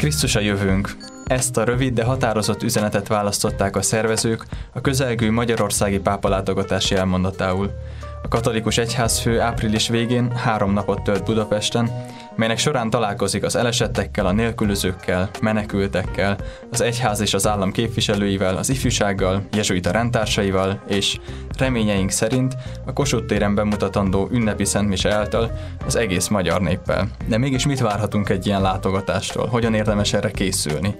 Krisztus a jövőnk. Ezt a rövid, de határozott üzenetet választották a szervezők a közelgő magyarországi pápalátogatási elmondatául. A katolikus egyházfő április végén három napot tölt Budapesten, melynek során találkozik az elesettekkel, a nélkülözőkkel, menekültekkel, az egyház és az állam képviselőivel, az ifjúsággal, jezsuita rendtársaival, és reményeink szerint a Kossuth téren bemutatandó ünnepi szentmise által az egész magyar néppel. De mégis mit várhatunk egy ilyen látogatástól? Hogyan érdemes erre készülni?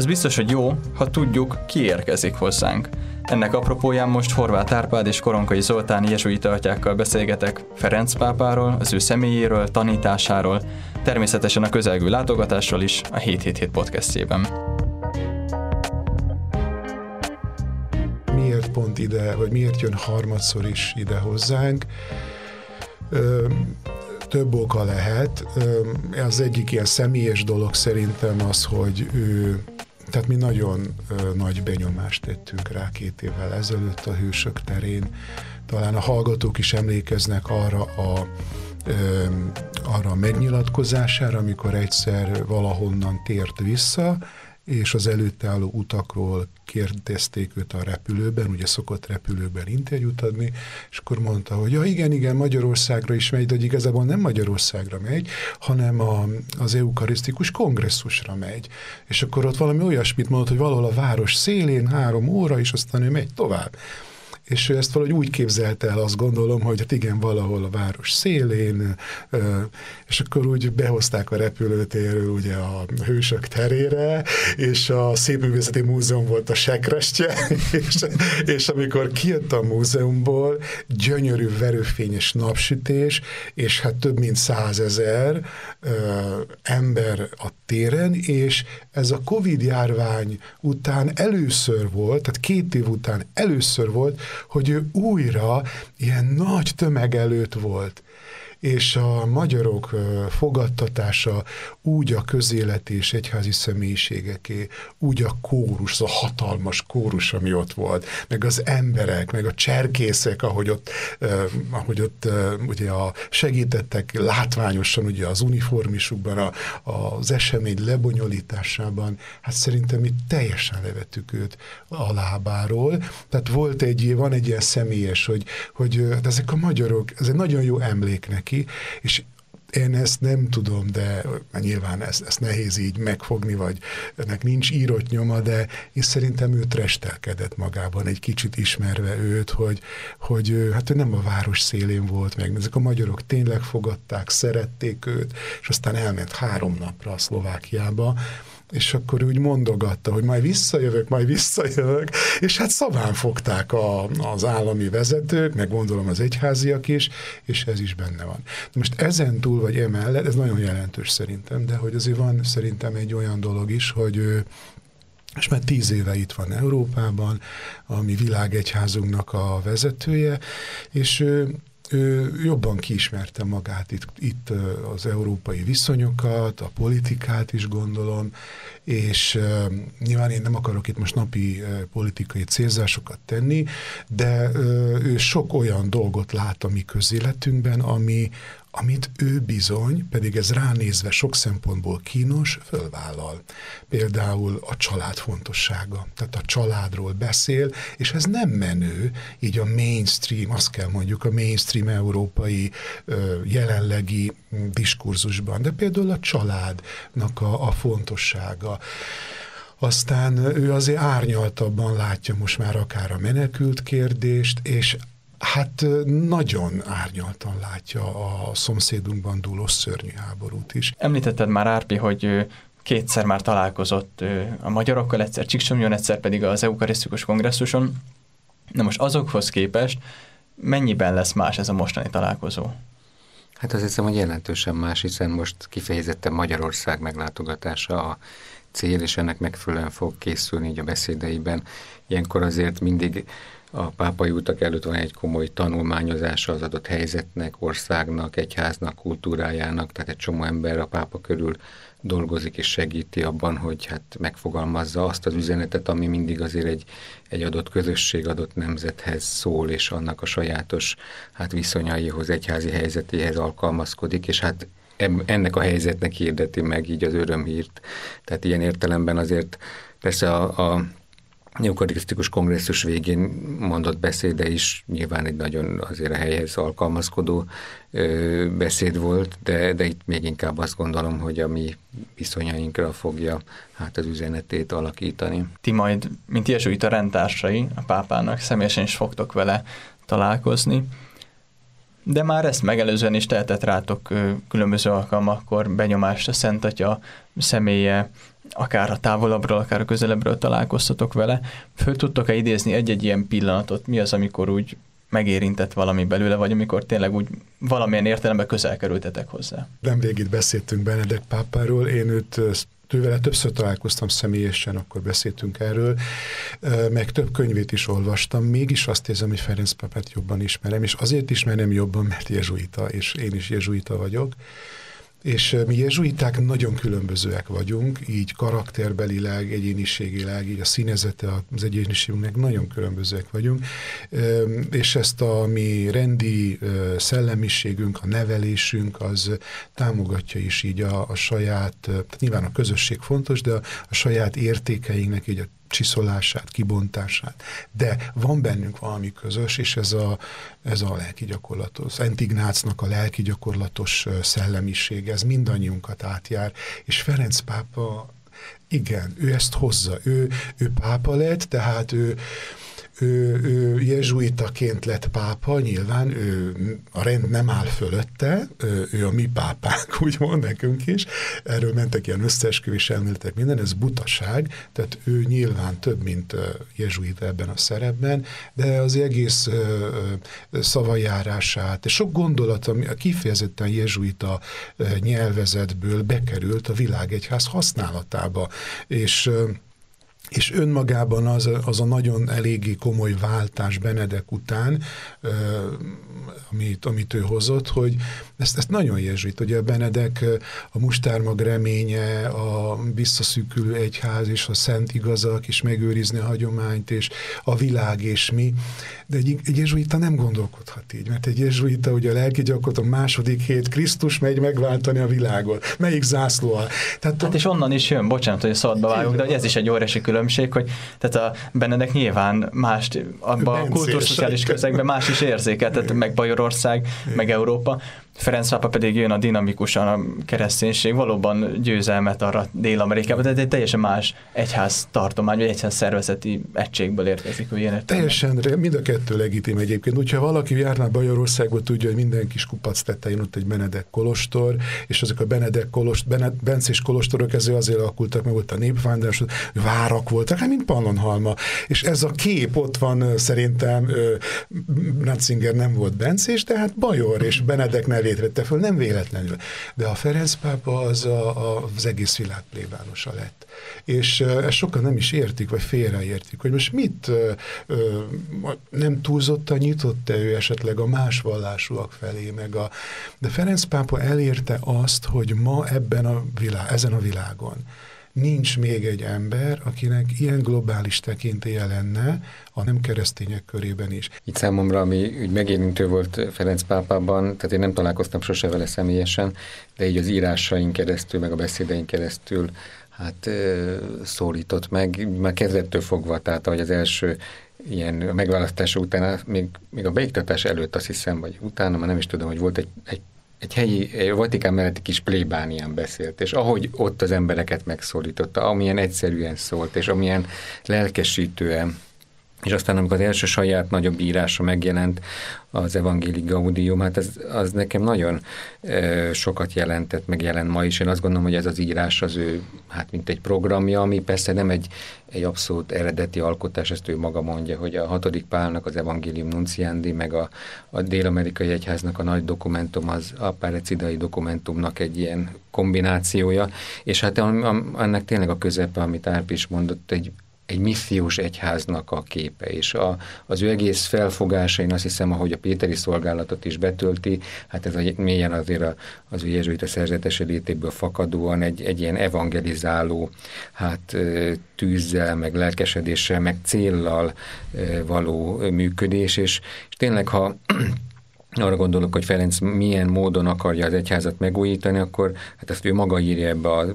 Az biztos, hogy jó, ha tudjuk, ki érkezik hozzánk. Ennek apropóján most Horváth Árpád és Koronkai Zoltán jezsuita atyákkal beszélgetek Ferenc pápáról, az ő személyéről, tanításáról, természetesen a közelgő látogatásról is a 777 podcastjében. Miért pont ide, vagy miért jön harmadszor is ide hozzánk? Ö, több oka lehet. Az egyik ilyen személyes dolog szerintem az, hogy ő tehát mi nagyon ö, nagy benyomást tettünk rá két évvel ezelőtt a Hősök terén. Talán a hallgatók is emlékeznek arra a ö, arra a megnyilatkozására, amikor egyszer valahonnan tért vissza, és az előtte álló utakról kérdezték őt a repülőben, ugye szokott repülőben interjút adni, és akkor mondta, hogy ja igen, igen, Magyarországra is megy, de hogy igazából nem Magyarországra megy, hanem a, az eukarisztikus kongresszusra megy. És akkor ott valami olyasmit mondott, hogy valahol a város szélén három óra, és aztán ő megy tovább és ő ezt valahogy úgy képzelte el, azt gondolom, hogy hát igen, valahol a város szélén, és akkor úgy behozták a repülőtérről ugye a hősök terére, és a Szépművészeti Múzeum volt a sekrestje, és, és amikor kijött a múzeumból, gyönyörű verőfényes napsütés, és hát több mint százezer ember a téren, és ez a Covid járvány után először volt, tehát két év után először volt, hogy ő újra ilyen nagy tömeg előtt volt és a magyarok fogadtatása úgy a közélet és egyházi személyiségeké, úgy a kórus, az a hatalmas kórus, ami ott volt, meg az emberek, meg a cserkészek, ahogy ott, ahogy ott ugye a segítettek látványosan ugye az uniformisukban, a, az esemény lebonyolításában, hát szerintem mi teljesen levettük őt a lábáról. Tehát volt egy, van egy ilyen személyes, hogy, hogy de ezek a magyarok, ez egy nagyon jó emlék neki, neki, és én ezt nem tudom, de nyilván ezt, ezt nehéz így megfogni, vagy ennek nincs írott nyoma, de én szerintem ő restelkedett magában, egy kicsit ismerve őt, hogy, hogy hát ő nem a város szélén volt meg. Ezek a magyarok tényleg fogadták, szerették őt, és aztán elment három napra a Szlovákiába, és akkor úgy mondogatta, hogy majd visszajövök, majd visszajövök, és hát szaván fogták a, az állami vezetők, meg gondolom az egyháziak is, és ez is benne van. Most ezen túl, vagy emellett, ez nagyon jelentős szerintem, de hogy azért van szerintem egy olyan dolog is, hogy és már tíz éve itt van Európában, ami világegyházunknak a vezetője, és ő jobban kiismerte magát itt, itt az európai viszonyokat, a politikát is gondolom, és uh, nyilván én nem akarok itt most napi uh, politikai célzásokat tenni, de uh, ő sok olyan dolgot lát a mi közéletünkben, ami, amit ő bizony, pedig ez ránézve sok szempontból kínos, fölvállal. Például a család fontossága. Tehát a családról beszél, és ez nem menő, így a mainstream, azt kell mondjuk a mainstream európai jelenlegi diskurzusban, de például a családnak a, a fontossága. Aztán ő azért árnyaltabban látja most már akár a menekült kérdést, és hát nagyon árnyaltan látja a szomszédunkban dúló szörnyű háborút is. Említetted már, Árpi, hogy kétszer már találkozott a magyarokkal, egyszer Csíksomjon, egyszer pedig az eukarisztikus kongresszuson. Na most azokhoz képest mennyiben lesz más ez a mostani találkozó? Hát azt hiszem, hogy jelentősen más, hiszen most kifejezetten Magyarország meglátogatása a cél, és ennek megfelelően fog készülni így a beszédeiben. Ilyenkor azért mindig a pápai utak előtt van egy komoly tanulmányozása az adott helyzetnek, országnak, egyháznak, kultúrájának, tehát egy csomó ember a pápa körül dolgozik és segíti abban, hogy hát megfogalmazza azt az üzenetet, ami mindig azért egy, egy adott közösség, adott nemzethez szól, és annak a sajátos hát viszonyaihoz, egyházi helyzetéhez alkalmazkodik, és hát ennek a helyzetnek hirdeti meg így az örömhírt. Tehát ilyen értelemben azért persze a, a eukarisztikus kongresszus végén mondott beszéde is nyilván egy nagyon azért a helyhez alkalmazkodó beszéd volt, de, de itt még inkább azt gondolom, hogy a mi viszonyainkra fogja hát az üzenetét alakítani. Ti majd, mint a rendtársai a pápának, személyesen is fogtok vele találkozni, de már ezt megelőzően is tehetett rátok különböző alkalmakkor benyomást a Szent Atya személye, akár a távolabbról, akár a közelebbről találkoztatok vele, föl tudtok-e idézni egy-egy ilyen pillanatot? Mi az, amikor úgy megérintett valami belőle, vagy amikor tényleg úgy valamilyen értelemben közel kerültetek hozzá? Nemrég itt beszéltünk Benedek pápáról, én őt tővele többször találkoztam személyesen, akkor beszéltünk erről, meg több könyvét is olvastam, mégis azt érzem, hogy Ferenc pápát jobban ismerem, és azért ismerem jobban, mert jezsuita, és én is jezsuita vagyok, és mi jezsuiták nagyon különbözőek vagyunk, így karakterbelileg, egyéniségileg, így a színezete az egyéniségünknek nagyon különbözőek vagyunk, és ezt a mi rendi szellemiségünk, a nevelésünk az támogatja is így a, a saját, tehát nyilván a közösség fontos, de a, a saját értékeinknek így a csiszolását, kibontását. De van bennünk valami közös, és ez a, ez a lelki gyakorlatos, Szent Ignácnak a lelki gyakorlatos szellemiség, ez mindannyiunkat átjár, és Ferenc pápa igen, ő ezt hozza. Ő, ő pápa lett, tehát ő, ő, ő jezsuitaként lett pápa, nyilván ő, a rend nem áll fölötte, ő, ő a mi pápánk, úgymond nekünk is. Erről mentek ilyen összeesküvés elméletek, minden, ez butaság, tehát ő nyilván több, mint jezsuita ebben a szerepben, de az egész szavajárását, és sok gondolat, ami kifejezetten jezsuita nyelvezetből bekerült a világegyház használatába, és és önmagában az, az a nagyon eléggé komoly váltás Benedek után, amit, amit ő hozott, hogy ezt, ezt nagyon. Ugye a Benedek a mustármag reménye, a visszaszűkülő egyház és a szent igazak, és megőrizni a hagyományt, és a világ és mi. De egy, egy jezsuita nem gondolkodhat így, mert egy jezsuita ugye a lelki gyakorlaton második hét Krisztus megy megváltani a világot. Melyik zászló? Tehát hát a... és onnan is jön, bocsánat, hogy szabadba vágok, de ez is egy óriási különbség, hogy tehát a Benedek nyilván más, abban a kultúrszociális közegben más is tehát meg Bajorország, meg Európa, Ferenc pápa pedig jön a dinamikusan a kereszténység, valóban győzelmet arra Dél-Amerikában, de egy teljesen más egyház tartomány, vagy egyház szervezeti egységből érkezik. Hogy ilyen teljesen, mind a kettő legitim egyébként. Úgyha valaki járná Bajorországba, tudja, hogy minden kis kupac tetején ott egy Benedek kolostor, és ezek a Benedek kolost, Bened, Bencés kolostorok ezzel azért alakultak, meg ott a népvándorlás, várak voltak, hát mint Pannonhalma. És ez a kép ott van szerintem, Ratzinger nem volt Bencés, de hát Bajor és Benedek vette föl, nem véletlenül. De a Ferenc pápa az a, a, az egész világ plébánosa lett. És ezt sokan nem is értik, vagy félreértik, hogy most mit nem túlzottan nyitott-e ő esetleg a más vallásúak felé, meg a... De Ferenc pápa elérte azt, hogy ma ebben a világ, ezen a világon nincs még egy ember, akinek ilyen globális tekintélye lenne, a nem keresztények körében is. Itt számomra, ami úgy megérintő volt Ferenc pápában, tehát én nem találkoztam sose vele személyesen, de így az írásaink keresztül, meg a beszédeink keresztül hát szólított meg, már kezdettől fogva, tehát ahogy az első ilyen megválasztása után, még, még a beiktatás előtt azt hiszem, vagy utána, már nem is tudom, hogy volt egy, egy egy helyi, egy Vatikán melletti kis plébánián beszélt, és ahogy ott az embereket megszólította, amilyen egyszerűen szólt, és amilyen lelkesítően, és aztán amikor az első saját nagyobb írása megjelent, az Evangéli Gaudium, hát ez, az nekem nagyon e, sokat jelentett, meg jelent ma is. Én azt gondolom, hogy ez az írás az ő, hát mint egy programja, ami persze nem egy, egy abszolút eredeti alkotás, ezt ő maga mondja, hogy a hatodik pálnak az Evangélium Nunciandi, meg a, a Dél-Amerikai Egyháznak a nagy dokumentum, az a Párecidai dokumentumnak egy ilyen kombinációja, és hát ennek tényleg a közepe, amit Árp is mondott, egy egy missziós egyháznak a képe, és a, az ő egész felfogása, én azt hiszem, ahogy a Péteri szolgálatot is betölti, hát ez a, mélyen azért a, az ő jezsuita szerzetes létéből fakadóan egy, egy ilyen evangelizáló, hát tűzzel, meg lelkesedéssel, meg céllal való működés, és, és tényleg, ha arra gondolok, hogy Ferenc milyen módon akarja az egyházat megújítani, akkor hát ezt ő maga írja ebbe a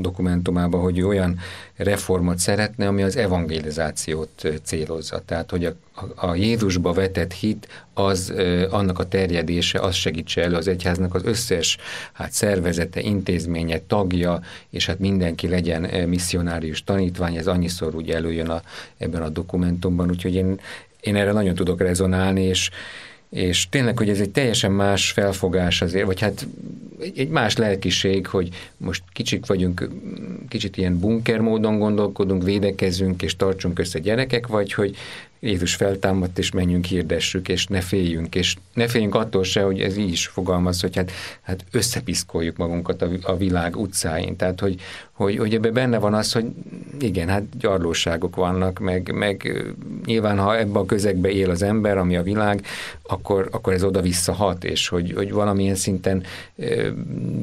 dokumentumába, hogy ő olyan reformot szeretne, ami az evangelizációt célozza. Tehát, hogy a, a Jézusba vetett hit, az annak a terjedése, az segítse elő az egyháznak az összes hát szervezete, intézménye, tagja, és hát mindenki legyen misszionárius tanítvány, ez annyiszor úgy előjön a, ebben a dokumentumban, úgyhogy én, én erre nagyon tudok rezonálni, és és tényleg, hogy ez egy teljesen más felfogás azért, vagy hát egy, egy más lelkiség, hogy most kicsik vagyunk, kicsit ilyen bunker módon gondolkodunk, védekezünk és tartsunk össze gyerekek, vagy hogy Jézus feltámadt, és menjünk, hirdessük, és ne féljünk, és ne féljünk attól se, hogy ez így is fogalmaz, hogy hát, hát összepiszkoljuk magunkat a, a világ utcáin. Tehát, hogy, hogy, hogy ebben benne van az, hogy igen, hát gyarlóságok vannak, meg, meg nyilván, ha ebben a közegbe él az ember, ami a világ, akkor, akkor ez oda-vissza hat, és hogy, hogy valamilyen szinten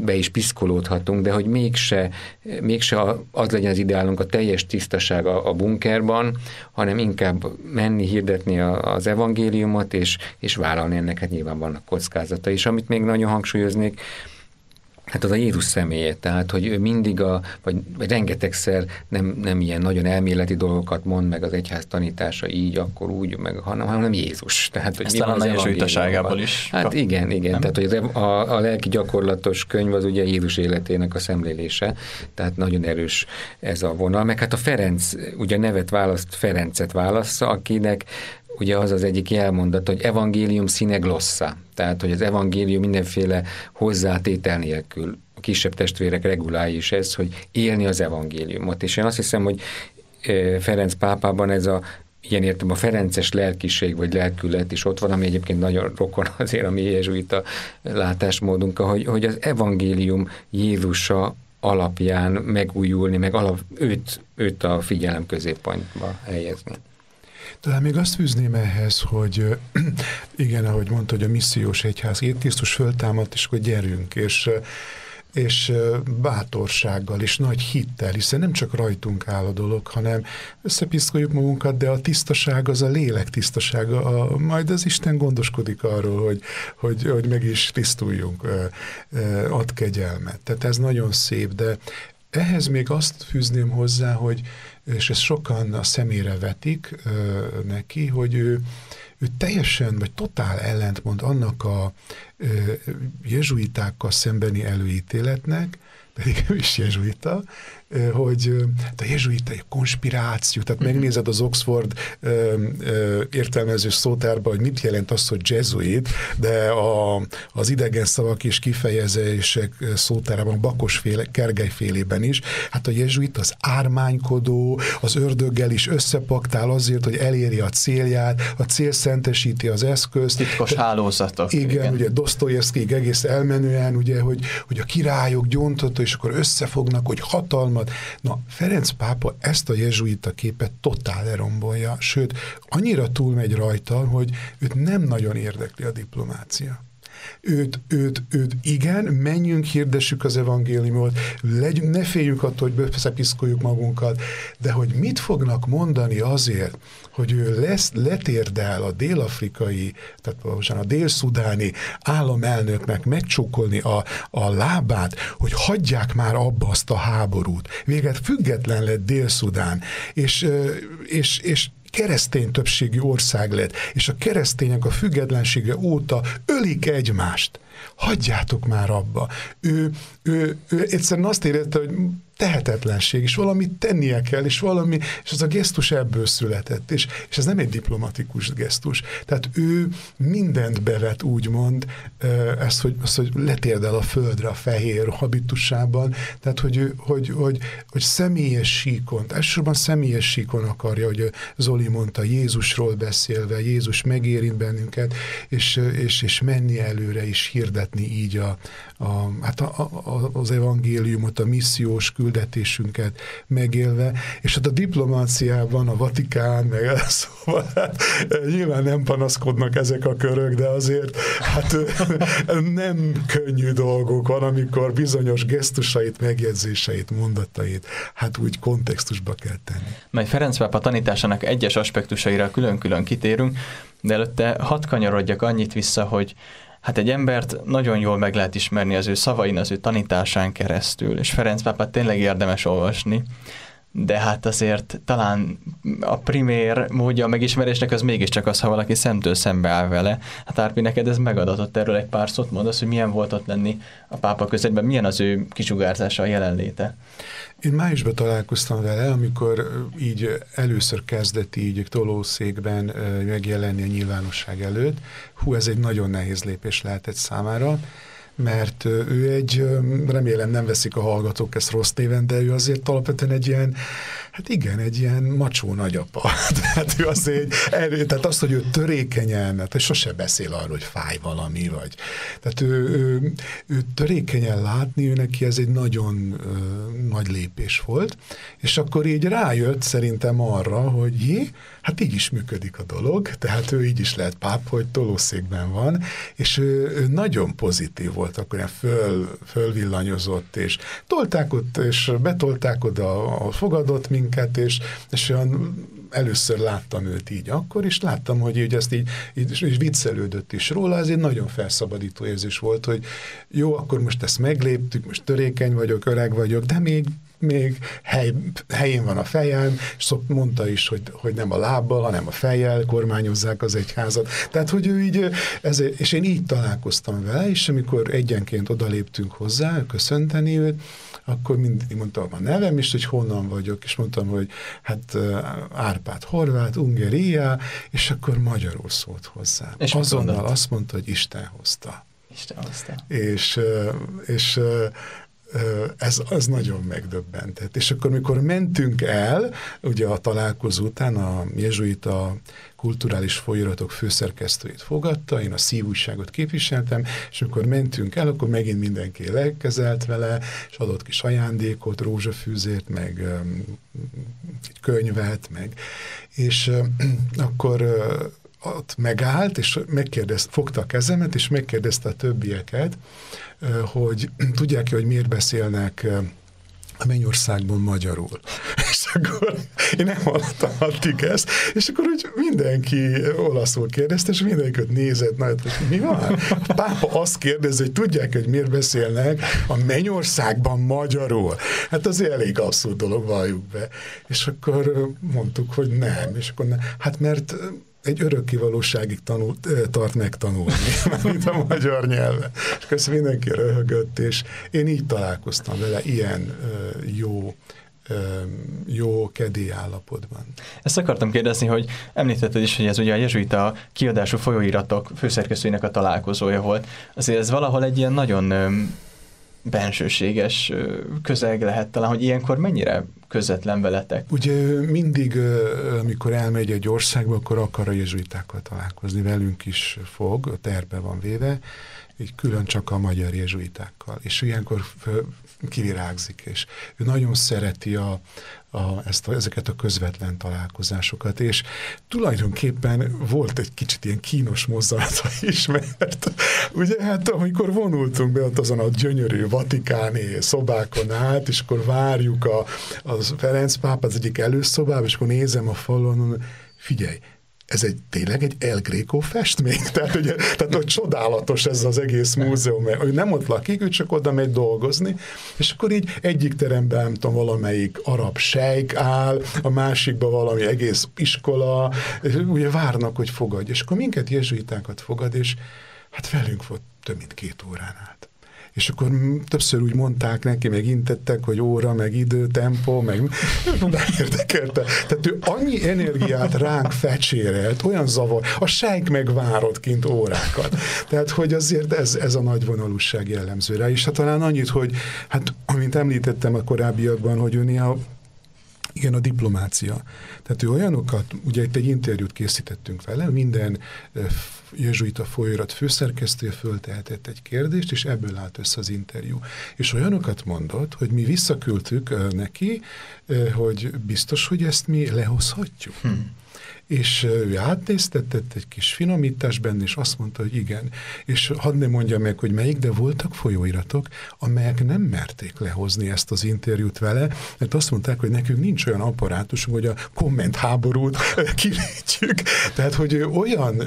be is piszkolódhatunk, de hogy mégse, mégse az legyen az ideálunk a teljes tisztaság a, a bunkerban, hanem inkább menni, hirdetni az evangéliumot, és, és vállalni ennek, hát nyilván vannak kockázata is. Amit még nagyon hangsúlyoznék, Hát az a Jézus személye, tehát, hogy ő mindig a, vagy, vagy rengetegszer nem, nem ilyen nagyon elméleti dolgokat mond meg az egyház tanítása így, akkor úgy, meg, hanem, hanem Jézus. Tehát, hogy Ezt az evangéliumban is. Hát kap. igen, igen. Nem? Tehát, hogy a, a lelki gyakorlatos könyv az ugye Jézus életének a szemlélése, tehát nagyon erős ez a vonal. Meg hát a Ferenc, ugye nevet választ, Ferencet válassza, akinek ugye az az egyik jelmondat, hogy evangélium színe glossa, tehát hogy az evangélium mindenféle hozzátétel nélkül a kisebb testvérek regulái is ez, hogy élni az evangéliumot. És én azt hiszem, hogy Ferenc pápában ez a ilyen értem a ferences lelkiség vagy lelkület is ott van, ami egyébként nagyon rokon azért a mi jezsuita látásmódunk, hogy, hogy az evangélium Jézusa alapján megújulni, meg alap, őt, őt a figyelem középpontba helyezni. Talán még azt fűzném ehhez, hogy igen, ahogy mondta, hogy a missziós egyház, Jézus Krisztus föltámadt, és akkor gyerünk, és és bátorsággal, és nagy hittel, hiszen nem csak rajtunk áll a dolog, hanem összepiszkoljuk magunkat, de a tisztaság az a lélek tisztasága, a, majd az Isten gondoskodik arról, hogy, hogy, hogy meg is tisztuljunk, ad kegyelmet. Tehát ez nagyon szép, de ehhez még azt fűzném hozzá, hogy és ezt sokan a szemére vetik ö, neki, hogy ő, ő teljesen, vagy totál ellentmond annak a ö, jezsuitákkal szembeni előítéletnek, pedig ő is jezsuita, hogy a jezsuita egy konspiráció, tehát uh-huh. megnézed az Oxford értelmező szótárba, hogy mit jelent az, hogy jesuit, de a, az idegen szavak és kifejezések szótárában, bakosféle, kergelyfélében is, hát a jezsuit az ármánykodó, az ördöggel is összepaktál azért, hogy eléri a célját, a cél szentesíti az eszközt. Titkos hálózatok. Igen, igen. ugye Dostoyevsky egész elmenően, ugye, hogy, hogy a királyok gyóntotta, és akkor összefognak, hogy hatalma harmad. Na, Ferenc pápa ezt a jezsuita képet totál lerombolja, sőt, annyira túlmegy rajta, hogy őt nem nagyon érdekli a diplomácia őt, őt, őt igen, menjünk, hirdessük az evangéliumot, legy, ne féljük attól, hogy beszepiszkoljuk magunkat, de hogy mit fognak mondani azért, hogy ő lesz, letérdel a dél-afrikai, tehát valósan a dél-szudáni államelnöknek megcsókolni a, a lábát, hogy hagyják már abba azt a háborút. Véget független lett Dél-Szudán, és, és, és keresztény többségi ország lett, és a keresztények a függetlensége óta ölik egymást. Hagyjátok már abba. Ő, ő, ő egyszerűen azt érette, hogy tehetetlenség, és valamit tennie kell, és valami, és az a gesztus ebből született, és, és ez nem egy diplomatikus gesztus. Tehát ő mindent bevet, úgymond, ezt, hogy, azt, hogy letérdel a földre a fehér habitusában, tehát hogy, ő, hogy, hogy, hogy személyes síkon, elsősorban személyes síkon akarja, hogy Zoli mondta, Jézusról beszélve, Jézus megérint bennünket, és, és, és menni előre, és hirdetni így a, a, hát a, a, az evangéliumot, a missziós küldetésünket megélve, és hát a diplomáciában a Vatikán, meg szóval hát, nyilván nem panaszkodnak ezek a körök, de azért hát nem könnyű dolgok van, amikor bizonyos gesztusait, megjegyzéseit, mondatait hát úgy kontextusba kell tenni. Majd Ferenc pápa tanításának egyes aspektusaira külön-külön kitérünk, De előtte hadd kanyarodjak annyit vissza, hogy hát egy embert nagyon jól meg lehet ismerni az ő szavain, az ő tanításán keresztül, és Ferenc pápát tényleg érdemes olvasni, de hát azért talán a primér módja a megismerésnek az mégiscsak az, ha valaki szemtől szembe áll vele. Hát Árpi, neked ez megadatott erről egy pár szót, mondasz, hogy milyen volt ott lenni a pápa közöttben, milyen az ő kisugárzása, a jelenléte? Én májusban találkoztam vele, amikor így először kezdett így tolószékben megjelenni a nyilvánosság előtt. Hú, ez egy nagyon nehéz lépés lehetett számára mert ő egy, remélem nem veszik a hallgatók ezt rossz néven, de ő azért alapvetően egy ilyen, hát igen, egy ilyen macsó nagyapa. tehát ő azért egy, tehát azt, hogy ő törékenyen, tehát sose beszél arról, hogy fáj valami, vagy. Tehát ő, ő, ő törékenyen látni, ő neki ez egy nagyon ö, nagy lépés volt, és akkor így rájött szerintem arra, hogy jé, hát így is működik a dolog, tehát ő így is lehet páp, hogy tolószékben van, és ő, ő nagyon pozitív volt, akkor ilyen föl, fölvillanyozott, és tolták ott, és betolták oda, a fogadott minket, és, és olyan először láttam őt így akkor, és láttam, hogy így ezt így, így és viccelődött is róla, ez egy nagyon felszabadító érzés volt, hogy jó, akkor most ezt megléptük, most törékeny vagyok, öreg vagyok, de még még hely, helyén van a fejem, és szok, mondta is, hogy, hogy nem a lábbal, hanem a fejjel kormányozzák az egyházat. Tehát, hogy ő így, ez, és én így találkoztam vele, és amikor egyenként odaléptünk hozzá, köszönteni őt, akkor mindig mondtam a nevem is, hogy honnan vagyok, és mondtam, hogy hát Árpád Horvát, Ungeria, és akkor magyarul szólt hozzá. És Azonnal azt mondta, hogy Isten hozta. Isten hozta. És, és ez az nagyon megdöbbentett. És akkor, mikor mentünk el, ugye a találkozó után a jezsuita kulturális folyóiratok főszerkesztőjét fogadta, én a szívújságot képviseltem, és amikor mentünk el, akkor megint mindenki legkezelt vele, és adott kis ajándékot, rózsafűzét, meg um, egy könyvet, meg, és uh, akkor uh, ott megállt, és megkérdezte, fogta a kezemet, és megkérdezte a többieket, hogy tudják-e, hogy miért beszélnek a Mennyországban magyarul. És akkor én nem hallottam addig ezt, és akkor úgy mindenki olaszul kérdezte, és mindenki ott nézett, na, hogy mi van? A pápa azt kérdezi, hogy tudják, hogy miért beszélnek a Mennyországban magyarul. Hát az elég abszurd dolog, valljuk be. És akkor mondtuk, hogy nem. És akkor nem. Hát mert egy örökkivalóságig tanult, tart megtanulni, mint a magyar nyelven. És közben mindenki röhögött, és én így találkoztam vele, ilyen jó jó kedély állapotban. Ezt akartam kérdezni, hogy említetted is, hogy ez ugye a jezsuita kiadású folyóiratok főszerkesztőinek a találkozója volt. Azért ez valahol egy ilyen nagyon bensőséges közeg lehet talán, hogy ilyenkor mennyire közvetlen veletek? Ugye mindig, amikor elmegy egy országba, akkor akar a jezsuitákkal találkozni, velünk is fog, a terve van véve, így külön csak a magyar jezsuitákkal. És ilyenkor kivirágzik, és ő nagyon szereti a, a, ezt a, ezeket a közvetlen találkozásokat, és tulajdonképpen volt egy kicsit ilyen kínos mozzanata is, mert ugye hát amikor vonultunk be ott azon a gyönyörű vatikáni szobákon át, és akkor várjuk a, a Ferenc pápa az egyik előszobába, és akkor nézem a falon, figyelj, ez egy tényleg egy El Greco festmény, tehát, hogy, tehát hogy csodálatos ez az egész múzeum, ő nem ott lakik, ő csak oda megy dolgozni, és akkor így egyik teremben, nem tudom, valamelyik arab sejk áll, a másikban valami egész iskola, és ugye várnak, hogy fogadj, és akkor minket jezsuitákat fogad, és hát velünk volt több mint két órán át és akkor többször úgy mondták neki, meg intettek, hogy óra, meg idő, tempó, meg nem érdekelte. Tehát ő annyi energiát ránk fecsérelt, olyan zavar, a sejk megvárott kint órákat. Tehát, hogy azért ez, ez a nagy vonalúság jellemző rá. És hát talán annyit, hogy hát, amint említettem a korábbiakban, hogy ő néha igen, a diplomácia. Tehát ő olyanokat, ugye itt egy interjút készítettünk vele, minden jezsuita folyóirat főszerkesztője föltehetett egy kérdést, és ebből állt össze az interjú. És olyanokat mondott, hogy mi visszaküldtük neki, hogy biztos, hogy ezt mi lehozhatjuk. Hmm. És ő átnéztetett egy kis finomítás benne, és azt mondta, hogy igen. És hadd ne mondja meg, hogy melyik, de voltak folyóiratok, amelyek nem merték lehozni ezt az interjút vele, mert azt mondták, hogy nekünk nincs olyan apparátus, hogy a komment háborút kilétjük. Tehát, hogy ő olyan,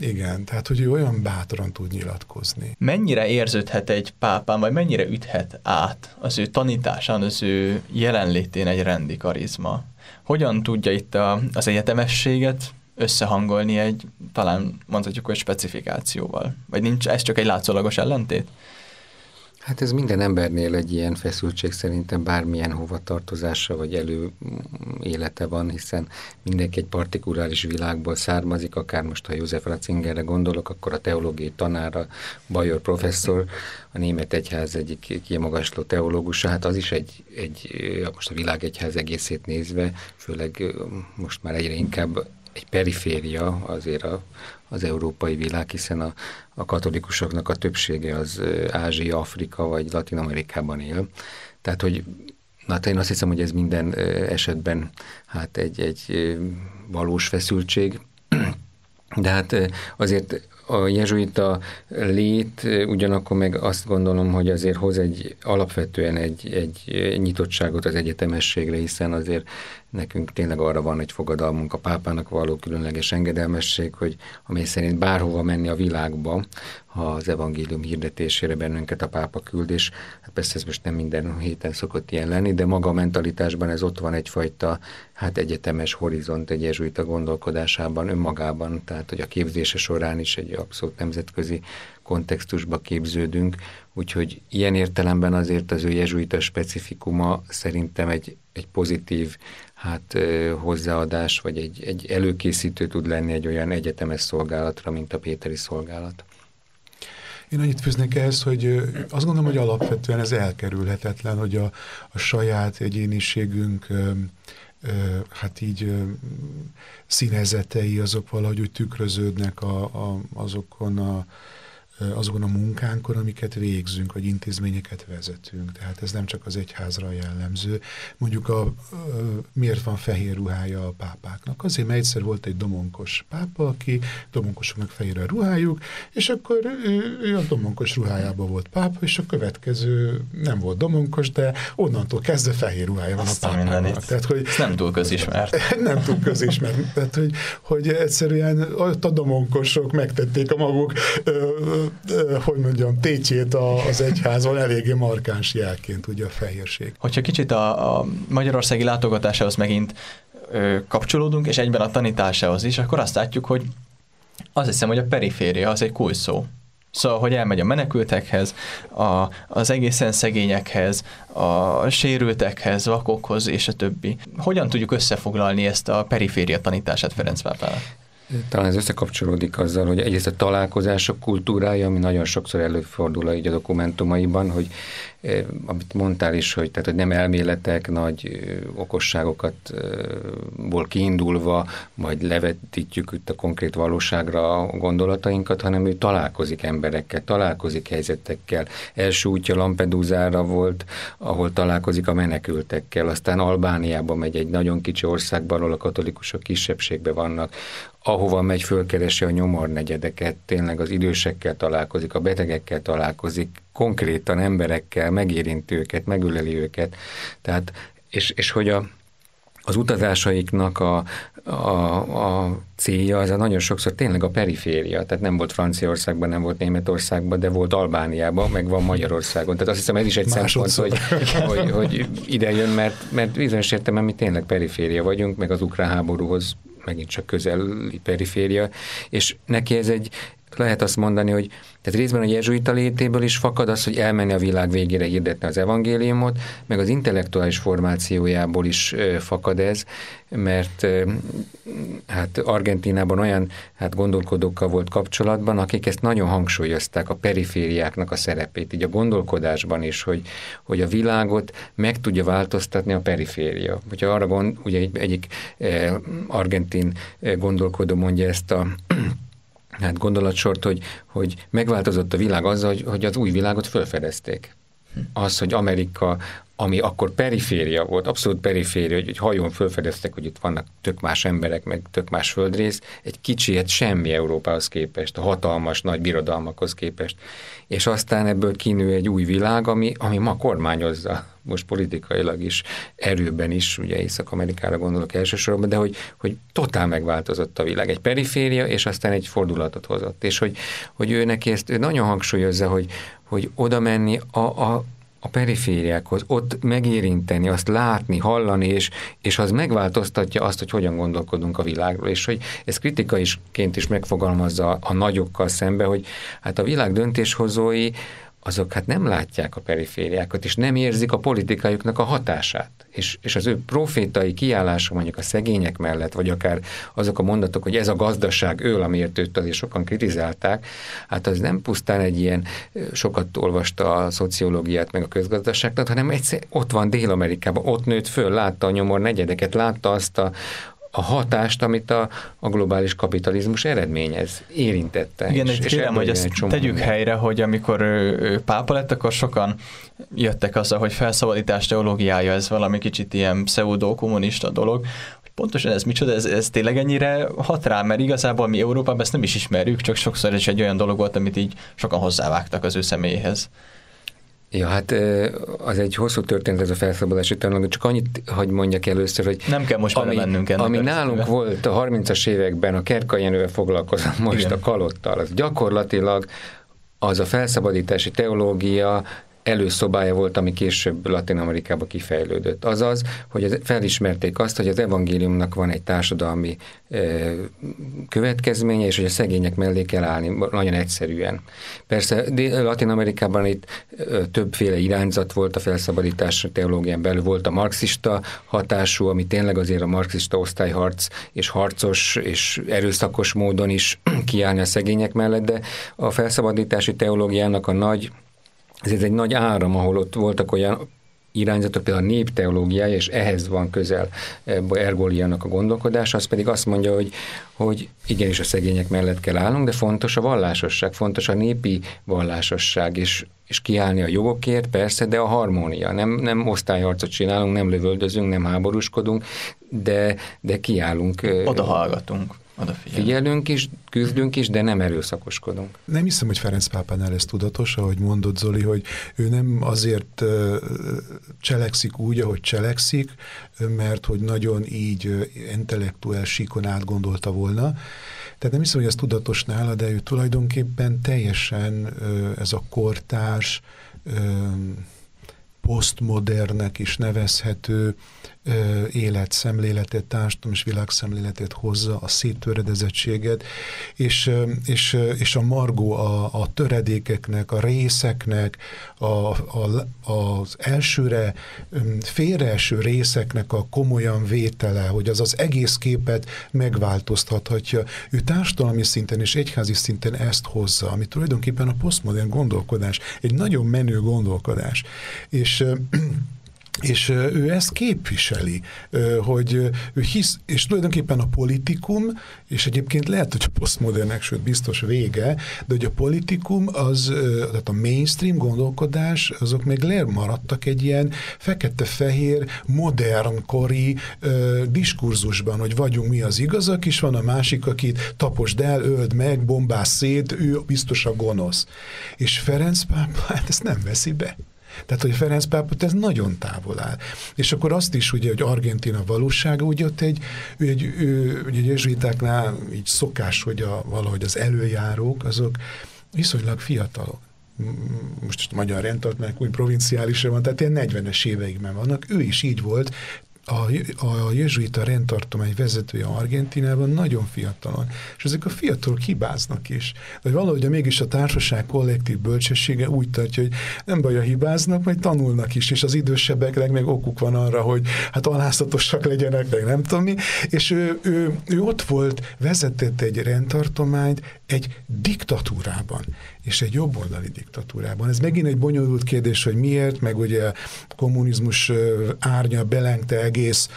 igen, tehát, hogy ő olyan bátran tud nyilatkozni. Mennyire érződhet egy pápán, vagy mennyire üthet át az ő tanításán, az ő jelenlétén egy rendi karizma? Hogyan tudja itt a, az egyetemességet összehangolni egy, talán mondhatjuk, hogy specifikációval? Vagy nincs ez csak egy látszólagos ellentét? Hát ez minden embernél egy ilyen feszültség szerintem bármilyen hovatartozása vagy elő élete van, hiszen mindenki egy partikuláris világból származik, akár most ha József Ratzingerre gondolok, akkor a teológiai tanára, Bajor professzor, a német egyház egyik kiemagasló teológusa, hát az is egy, egy, most a világegyház egészét nézve, főleg most már egyre inkább egy periféria azért a, az európai világ, hiszen a, a katolikusoknak a többsége az Ázsia, Afrika vagy Latin Amerikában él. Tehát, hogy Na, hát én azt hiszem, hogy ez minden esetben hát egy, egy valós feszültség, de hát azért a jezsuita lét, ugyanakkor meg azt gondolom, hogy azért hoz egy alapvetően egy, egy nyitottságot az egyetemességre, hiszen azért nekünk tényleg arra van egy fogadalmunk a pápának való különleges engedelmesség, hogy amely szerint bárhova menni a világba, ha az evangélium hirdetésére bennünket a pápa küld, és hát persze ez most nem minden héten szokott ilyen lenni, de maga a mentalitásban ez ott van egyfajta hát egyetemes horizont egy jezsuita gondolkodásában, önmagában, tehát hogy a képzése során is egy abszolút nemzetközi kontextusba képződünk, úgyhogy ilyen értelemben azért az ő jezsuita specifikuma szerintem egy, egy pozitív hát hozzáadás, vagy egy, egy előkészítő tud lenni egy olyan egyetemes szolgálatra, mint a Péteri szolgálat. Én annyit fűznék ehhez, hogy azt gondolom, hogy alapvetően ez elkerülhetetlen, hogy a, a saját egyéniségünk hát így színezetei azok valahogy úgy tükröződnek a, a, azokon a azokon a munkánkon, amiket végzünk, vagy intézményeket vezetünk. Tehát ez nem csak az egyházra jellemző. Mondjuk a, a miért van fehér ruhája a pápáknak? Azért, mert egyszer volt egy domonkos pápa, aki domonkosoknak fehér a ruhájuk, és akkor ő, ő a domonkos ruhájában volt pápa, és a következő nem volt domonkos, de onnantól kezdve fehér ruhája van Azt a pápának. Tehát, hogy, Ez nem túl közismert. nem túl közismert. Tehát, hogy, hogy egyszerűen ott a domonkosok megtették a maguk hogy mondjam, tétjét az egyházon eléggé markáns jelként, ugye a fehérség. Hogyha kicsit a, a magyarországi látogatásához megint ö, kapcsolódunk, és egyben a tanításához is, akkor azt látjuk, hogy azt hiszem, hogy a periféria az egy kulcs szó. Szóval, hogy elmegy a menekültekhez, a, az egészen szegényekhez, a sérültekhez, vakokhoz és a többi. Hogyan tudjuk összefoglalni ezt a periféria tanítását Ferenc pápának? Talán ez összekapcsolódik azzal, hogy egyrészt a találkozások kultúrája, ami nagyon sokszor előfordul így a dokumentumaiban, hogy amit mondtál is, hogy, tehát, hogy nem elméletek, nagy okosságokat ból kiindulva, majd levetítjük itt a konkrét valóságra a gondolatainkat, hanem ő találkozik emberekkel, találkozik helyzetekkel. Első útja Lampedusára volt, ahol találkozik a menekültekkel, aztán Albániába megy egy nagyon kicsi országban, ahol a katolikusok kisebbségben vannak, ahova megy, fölkeresi a nyomornegyedeket, tényleg az idősekkel találkozik, a betegekkel találkozik, konkrétan emberekkel, megérinti őket, megüleli őket. Tehát, és, és hogy a, az utazásaiknak a, a, a célja az a nagyon sokszor tényleg a periféria, tehát nem volt Franciaországban, nem volt Németországban, de volt Albániában, meg van Magyarországon. Tehát azt hiszem ez is egy szempont, hogy, hogy, hogy ide jön, mert, mert bizonyos értelemben mi tényleg periféria vagyunk, meg az ukrán háborúhoz megint csak közeli periféria, és neki ez egy, lehet azt mondani, hogy tehát részben a jezsuita létéből is fakad az, hogy elmenni a világ végére hirdetni az evangéliumot, meg az intellektuális formációjából is fakad ez, mert hát Argentinában olyan hát gondolkodókkal volt kapcsolatban, akik ezt nagyon hangsúlyozták, a perifériáknak a szerepét, így a gondolkodásban is, hogy, hogy a világot meg tudja változtatni a periféria. Hogyha arra gond, ugye egy, egyik argentin gondolkodó mondja ezt a hát gondolatsort, hogy, hogy megváltozott a világ azzal, hogy, hogy az új világot felfedezték. az, hogy Amerika ami akkor periféria volt, abszolút periféria, hogy, hogy hajón felfedeztek, hogy itt vannak tök más emberek, meg tök más földrész, egy kicsi, hát semmi Európához képest, a hatalmas nagy birodalmakhoz képest. És aztán ebből kinő egy új világ, ami, ami ma kormányozza, most politikailag is, erőben is, ugye Észak-Amerikára gondolok elsősorban, de hogy, hogy totál megváltozott a világ. Egy periféria, és aztán egy fordulatot hozott. És hogy, hogy ő neki ezt ő nagyon hangsúlyozza, hogy, hogy oda menni a, a, a perifériákhoz, ott megérinteni, azt látni, hallani, és, és az megváltoztatja azt, hogy hogyan gondolkodunk a világról, és hogy ez kritikaisként is megfogalmazza a nagyokkal szembe, hogy hát a világ döntéshozói azok hát nem látják a perifériákat, és nem érzik a politikájuknak a hatását. És, és az ő profétai kiállása mondjuk a szegények mellett, vagy akár azok a mondatok, hogy ez a gazdaság ő, amiért őt azért sokan kritizálták, hát az nem pusztán egy ilyen, sokat olvasta a szociológiát, meg a közgazdaságtat, hanem egyszer ott van Dél-Amerikában, ott nőtt föl, látta a nyomor negyedeket, látta azt a, a hatást, amit a, a globális kapitalizmus eredményez, érintette. Igen, és, és kérem, hogy ezt tegyük minden. helyre, hogy amikor ő, ő pápa lett, akkor sokan jöttek azzal, hogy felszabadítás teológiája, ez valami kicsit ilyen pseudo-kommunista dolog, pontosan ez micsoda, ez, ez tényleg ennyire hat rá, mert igazából mi Európában ezt nem is ismerjük, csak sokszor ez egy olyan dolog volt, amit így sokan hozzávágtak az ő személyéhez. Ja, hát az egy hosszú történet ez a felszabadulási tanulmány, csak annyit, hogy mondjak először, hogy nem kell most ami, ennek ami nálunk volt a 30-as években, a kerkajenővel foglalkozom most Igen. a kalottal, az gyakorlatilag az a felszabadítási teológia előszobája volt, ami később Latin Amerikába kifejlődött. Azaz, hogy felismerték azt, hogy az evangéliumnak van egy társadalmi következménye, és hogy a szegények mellé kell állni, nagyon egyszerűen. Persze Latin Amerikában itt többféle irányzat volt a felszabadítás teológián belül, volt a marxista hatású, ami tényleg azért a marxista osztályharc és harcos és erőszakos módon is kiállni a szegények mellett, de a felszabadítási teológiának a nagy ez egy nagy áram, ahol ott voltak olyan irányzatok, például a népteológiája, és ehhez van közel Ergoliának a gondolkodása, az pedig azt mondja, hogy, hogy igenis a szegények mellett kell állnunk, de fontos a vallásosság, fontos a népi vallásosság, és, és kiállni a jogokért, persze, de a harmónia. Nem, nem osztályharcot csinálunk, nem lövöldözünk, nem háborúskodunk, de, de kiállunk. Oda hallgatunk. Figyelünk is, küzdünk is, de nem erőszakoskodunk. Nem hiszem, hogy Ferenc pápánál ez tudatos, ahogy mondott Zoli, hogy ő nem azért cselekszik úgy, ahogy cselekszik, mert hogy nagyon így intellektuál síkon átgondolta volna. Tehát nem hiszem, hogy ez tudatos nála, de ő tulajdonképpen teljesen ez a kortárs, posztmodernek is nevezhető életszemléletet, társadalom és világszemléletet hozza, a széttöredezettséget, és, és, és a margó a, a töredékeknek, a részeknek, a, a, az elsőre, félreeső részeknek a komolyan vétele, hogy az az egész képet megváltoztathatja. Ő társadalmi szinten és egyházi szinten ezt hozza, ami tulajdonképpen a posztmodern gondolkodás, egy nagyon menő gondolkodás. És és ő ezt képviseli, hogy ő hisz, és tulajdonképpen a politikum, és egyébként lehet, hogy a posztmodernek, sőt biztos vége, de hogy a politikum, az, tehát a mainstream gondolkodás, azok még maradtak egy ilyen fekete-fehér, modern kori diskurzusban, hogy vagyunk mi az igazak, és van a másik, akit taposd el, öld meg, bombász szét, ő biztos a gonosz. És Ferenc pápa hát ezt nem veszi be. Tehát, hogy Ferenc pápot ez nagyon távol áll. És akkor azt is, ugye, hogy Argentina valósága, ugye ott egy, ő, egy, ő, ugye jezsuitáknál így szokás, hogy a, valahogy az előjárók, azok viszonylag fiatalok most a magyar rendtartmányok úgy provinciálisra van, tehát ilyen 40-es éveikben vannak, ő is így volt, a, a jezsuita rendtartomány vezetője Argentinában nagyon fiatalon, és ezek a fiatalok hibáznak is. De valahogy mégis a társaság kollektív bölcsessége úgy tartja, hogy nem baj, a hibáznak, majd tanulnak is, és az idősebbeknek meg okuk van arra, hogy hát alázatosak legyenek, meg nem tudom mi, és ő, ő, ő ott volt, vezetett egy rendtartományt egy diktatúrában és egy jobboldali diktatúrában. Ez megint egy bonyolult kérdés, hogy miért, meg ugye a kommunizmus árnya belengte egész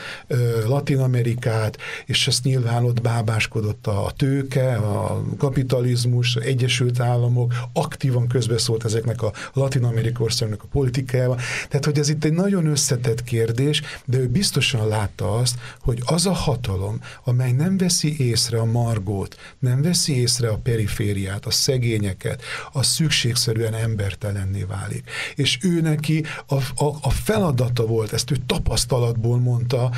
Latin Amerikát, és ezt nyilván ott bábáskodott a tőke, a kapitalizmus, az Egyesült Államok, aktívan közbeszólt ezeknek a Latin Amerikai országnak a politikájába. Tehát, hogy ez itt egy nagyon összetett kérdés, de ő biztosan látta azt, hogy az a hatalom, amely nem veszi észre a margót, nem veszi észre a perifériát, a szegényeket, a szükségszerűen embertelenné válik. És ő neki a, a, a feladata volt, ezt ő tapasztalatból mondta,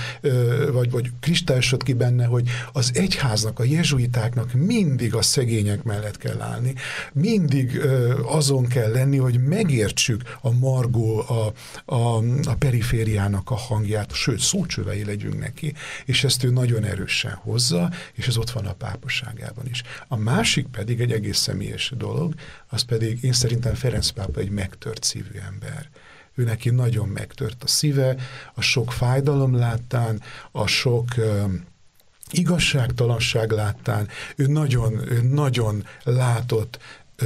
vagy, vagy kristályosod ki benne, hogy az egyháznak, a jezsuitáknak mindig a szegények mellett kell állni, mindig azon kell lenni, hogy megértsük a margó, a, a, a perifériának a hangját, sőt, szócsövei legyünk neki, és ezt ő nagyon erősen hozza, és ez ott van a pápaságában is. A másik pedig egy egész személyes dolog, az pedig én szerintem Ferenc pápa egy megtört szívű ember ő neki nagyon megtört a szíve, a sok fájdalom láttán, a sok igazságtalanság láttán, ő nagyon, ő nagyon látott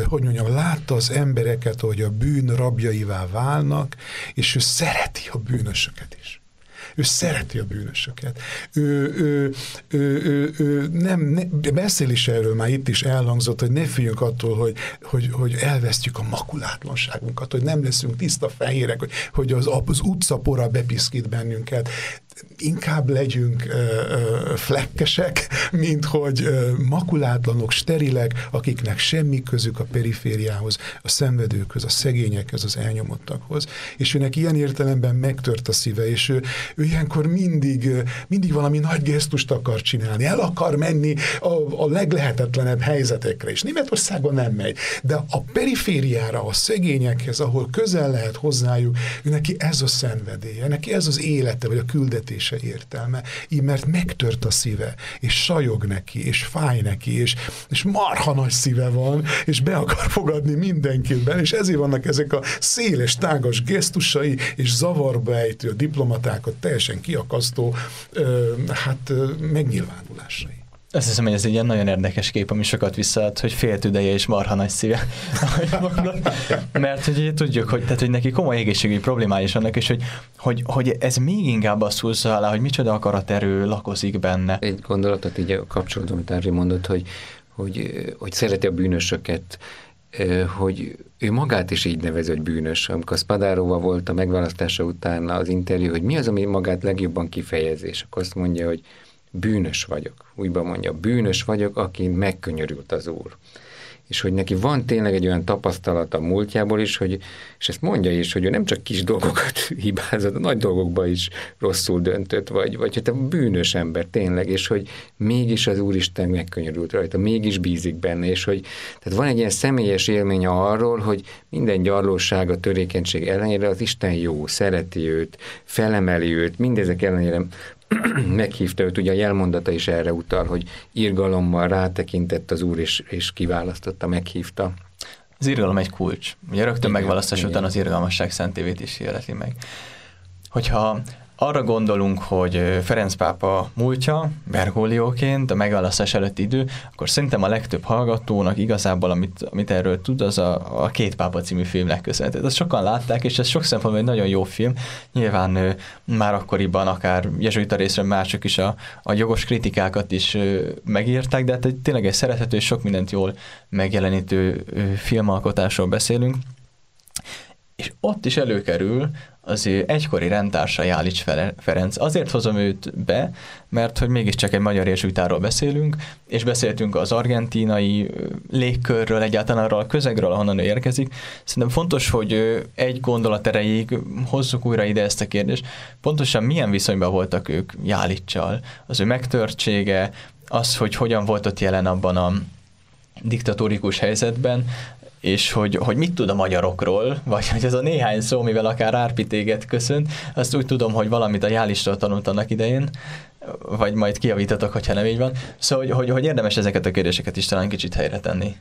hogy mondjam, látta az embereket, hogy a bűn rabjaivá válnak, és ő szereti a bűnösöket is. Ő szereti a bűnösöket. Ő, ő, ő, ő, ő nem, ne, beszél is erről, már itt is elhangzott, hogy ne féljünk attól, hogy, hogy, hogy elvesztjük a makulátlanságunkat, hogy nem leszünk tiszta fehérek, hogy, hogy az, az utcapora bepiszkít bennünket inkább legyünk ö, ö, flekkesek, mint hogy ö, makulátlanok, sterilek, akiknek semmi közük a perifériához, a szenvedőkhöz, a szegényekhez, az elnyomottakhoz. És őnek ilyen értelemben megtört a szíve, és ő, ő ilyenkor mindig, mindig valami nagy gesztust akar csinálni, el akar menni a, a leglehetetlenebb helyzetekre, és Németországban nem megy. De a perifériára, a szegényekhez, ahol közel lehet hozzájuk, ő neki ez a szenvedélye, neki ez az élete, vagy a küldetés megértése értelme, így mert megtört a szíve, és sajog neki, és fáj neki, és, és marha nagy szíve van, és be akar fogadni mindenkiben, és ezért vannak ezek a széles, tágas gesztusai, és zavarba ejtő a diplomatákat teljesen kiakasztó, hát megnyilvánulásai. Azt hiszem, hogy ez egy ilyen nagyon érdekes kép, ami sokat visszaad, hogy fél tüdeje és marha nagy szíve. Mert hogy tudjuk, hogy, tehát, hogy neki komoly egészségügyi problémái is vannak, és hogy, hogy, hogy ez még inkább azt húzza alá, hogy micsoda akaraterő lakozik benne. Egy gondolatot így kapcsolatban, amit Árvi mondott, hogy, hogy, hogy szereti a bűnösöket, hogy ő magát is így nevez, hogy bűnös. Amikor Spadáróval volt a megválasztása után az interjú, hogy mi az, ami magát legjobban kifejezés, akkor azt mondja, hogy bűnös vagyok. Úgyban mondja, bűnös vagyok, aki megkönyörült az Úr. És hogy neki van tényleg egy olyan tapasztalat a múltjából is, hogy, és ezt mondja is, hogy ő nem csak kis dolgokat hibázott, nagy dolgokba is rosszul döntött, vagy, vagy hogy a bűnös ember tényleg, és hogy mégis az Úristen megkönyörült rajta, mégis bízik benne, és hogy tehát van egy ilyen személyes élménye arról, hogy minden gyarlóság, a törékenység ellenére az Isten jó, szereti őt, felemeli őt, mindezek ellenére meghívta őt, ugye a jelmondata is erre utal, hogy irgalommal rátekintett az úr, és, és kiválasztotta, meghívta. Az irgalom egy kulcs. Ugye rögtön megválasztás után az irgalmasság szentévét is életi meg. Hogyha arra gondolunk, hogy Ferenc pápa múltja, Bergoglióként, a megválasztás előtti idő, akkor szerintem a legtöbb hallgatónak igazából, amit, amit erről tud, az a, a Két pápa című filmnek köszönhető. Ezt sokan látták, és ez sok szempontból egy nagyon jó film. Nyilván már akkoriban akár jezsuita részre mások is a, a jogos kritikákat is megírták, de hát egy, tényleg egy szerethető és sok mindent jól megjelenítő filmalkotásról beszélünk. És ott is előkerül az ő egykori rendtársa Jálics Ferenc. Azért hozom őt be, mert hogy mégiscsak egy magyar jezsuitáról beszélünk, és beszéltünk az argentinai légkörről, egyáltalán arról a közegről, ahonnan ő érkezik. Szerintem fontos, hogy egy gondolat erejéig hozzuk újra ide ezt a kérdést. Pontosan milyen viszonyban voltak ők Jálicsal? Az ő megtörtsége, az, hogy hogyan volt ott jelen abban a diktatórikus helyzetben, és hogy, hogy mit tud a magyarokról, vagy hogy ez a néhány szó, mivel akár árpitéget köszönt, azt úgy tudom, hogy valamit a Jálistól tanult annak idején, vagy majd kiavítatok, hogyha nem így van. Szóval, hogy, hogy, hogy érdemes ezeket a kérdéseket is talán kicsit helyre tenni.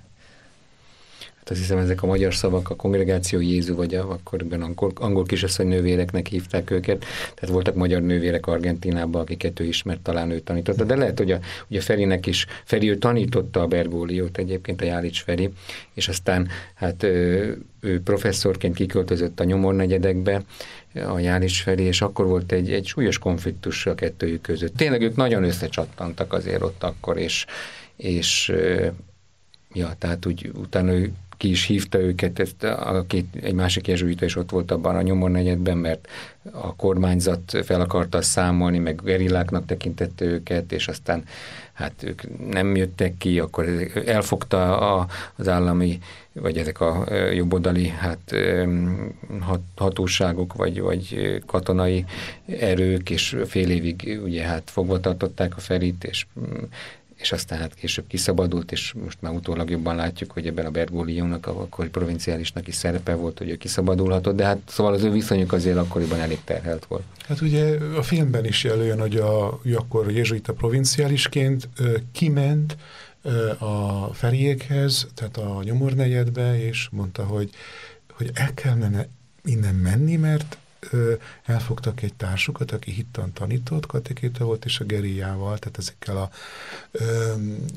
Azt hiszem, ezek a magyar szavak, a kongregáció Jézu, vagy a, akkoriban angol, angol kisasszony nővéreknek hívták őket. Tehát voltak magyar nővérek Argentinában, akiket ő ismert, talán ő tanította. De lehet, hogy a, ugye Ferinek is, Feri ő tanította a Bergóliót egyébként, a Jálics Feri, és aztán hát ő, ő professzorként kiköltözött a nyomornegyedekbe, a Jális felé, és akkor volt egy, egy súlyos konfliktus a kettőjük között. Tényleg ők nagyon összecsattantak azért ott akkor, és, és ja, tehát úgy utána ő ki is hívta őket, ezt a két, egy másik jezsuita is ott volt abban a nyomornegyedben, mert a kormányzat fel akarta számolni, meg gerilláknak tekintette őket, és aztán hát ők nem jöttek ki, akkor elfogta a, az állami, vagy ezek a jobboldali hát, hatóságok, vagy, vagy katonai erők, és fél évig ugye hát fogva tartották a Ferit, és és aztán hát később kiszabadult, és most már utólag jobban látjuk, hogy ebben a Bergóliónak, a akkori provinciálisnak is szerepe volt, hogy ő kiszabadulhatott, de hát szóval az ő viszonyuk azért akkoriban elég terhelt volt. Hát ugye a filmben is előjön, hogy a, akkor jezsuita provinciálisként kiment a feriékhez, tehát a nyomornegyedbe, és mondta, hogy, hogy el kellene innen menni, mert elfogtak egy társukat, aki hittan tanított, katekéta volt, és a Geriával, tehát ezekkel a ö,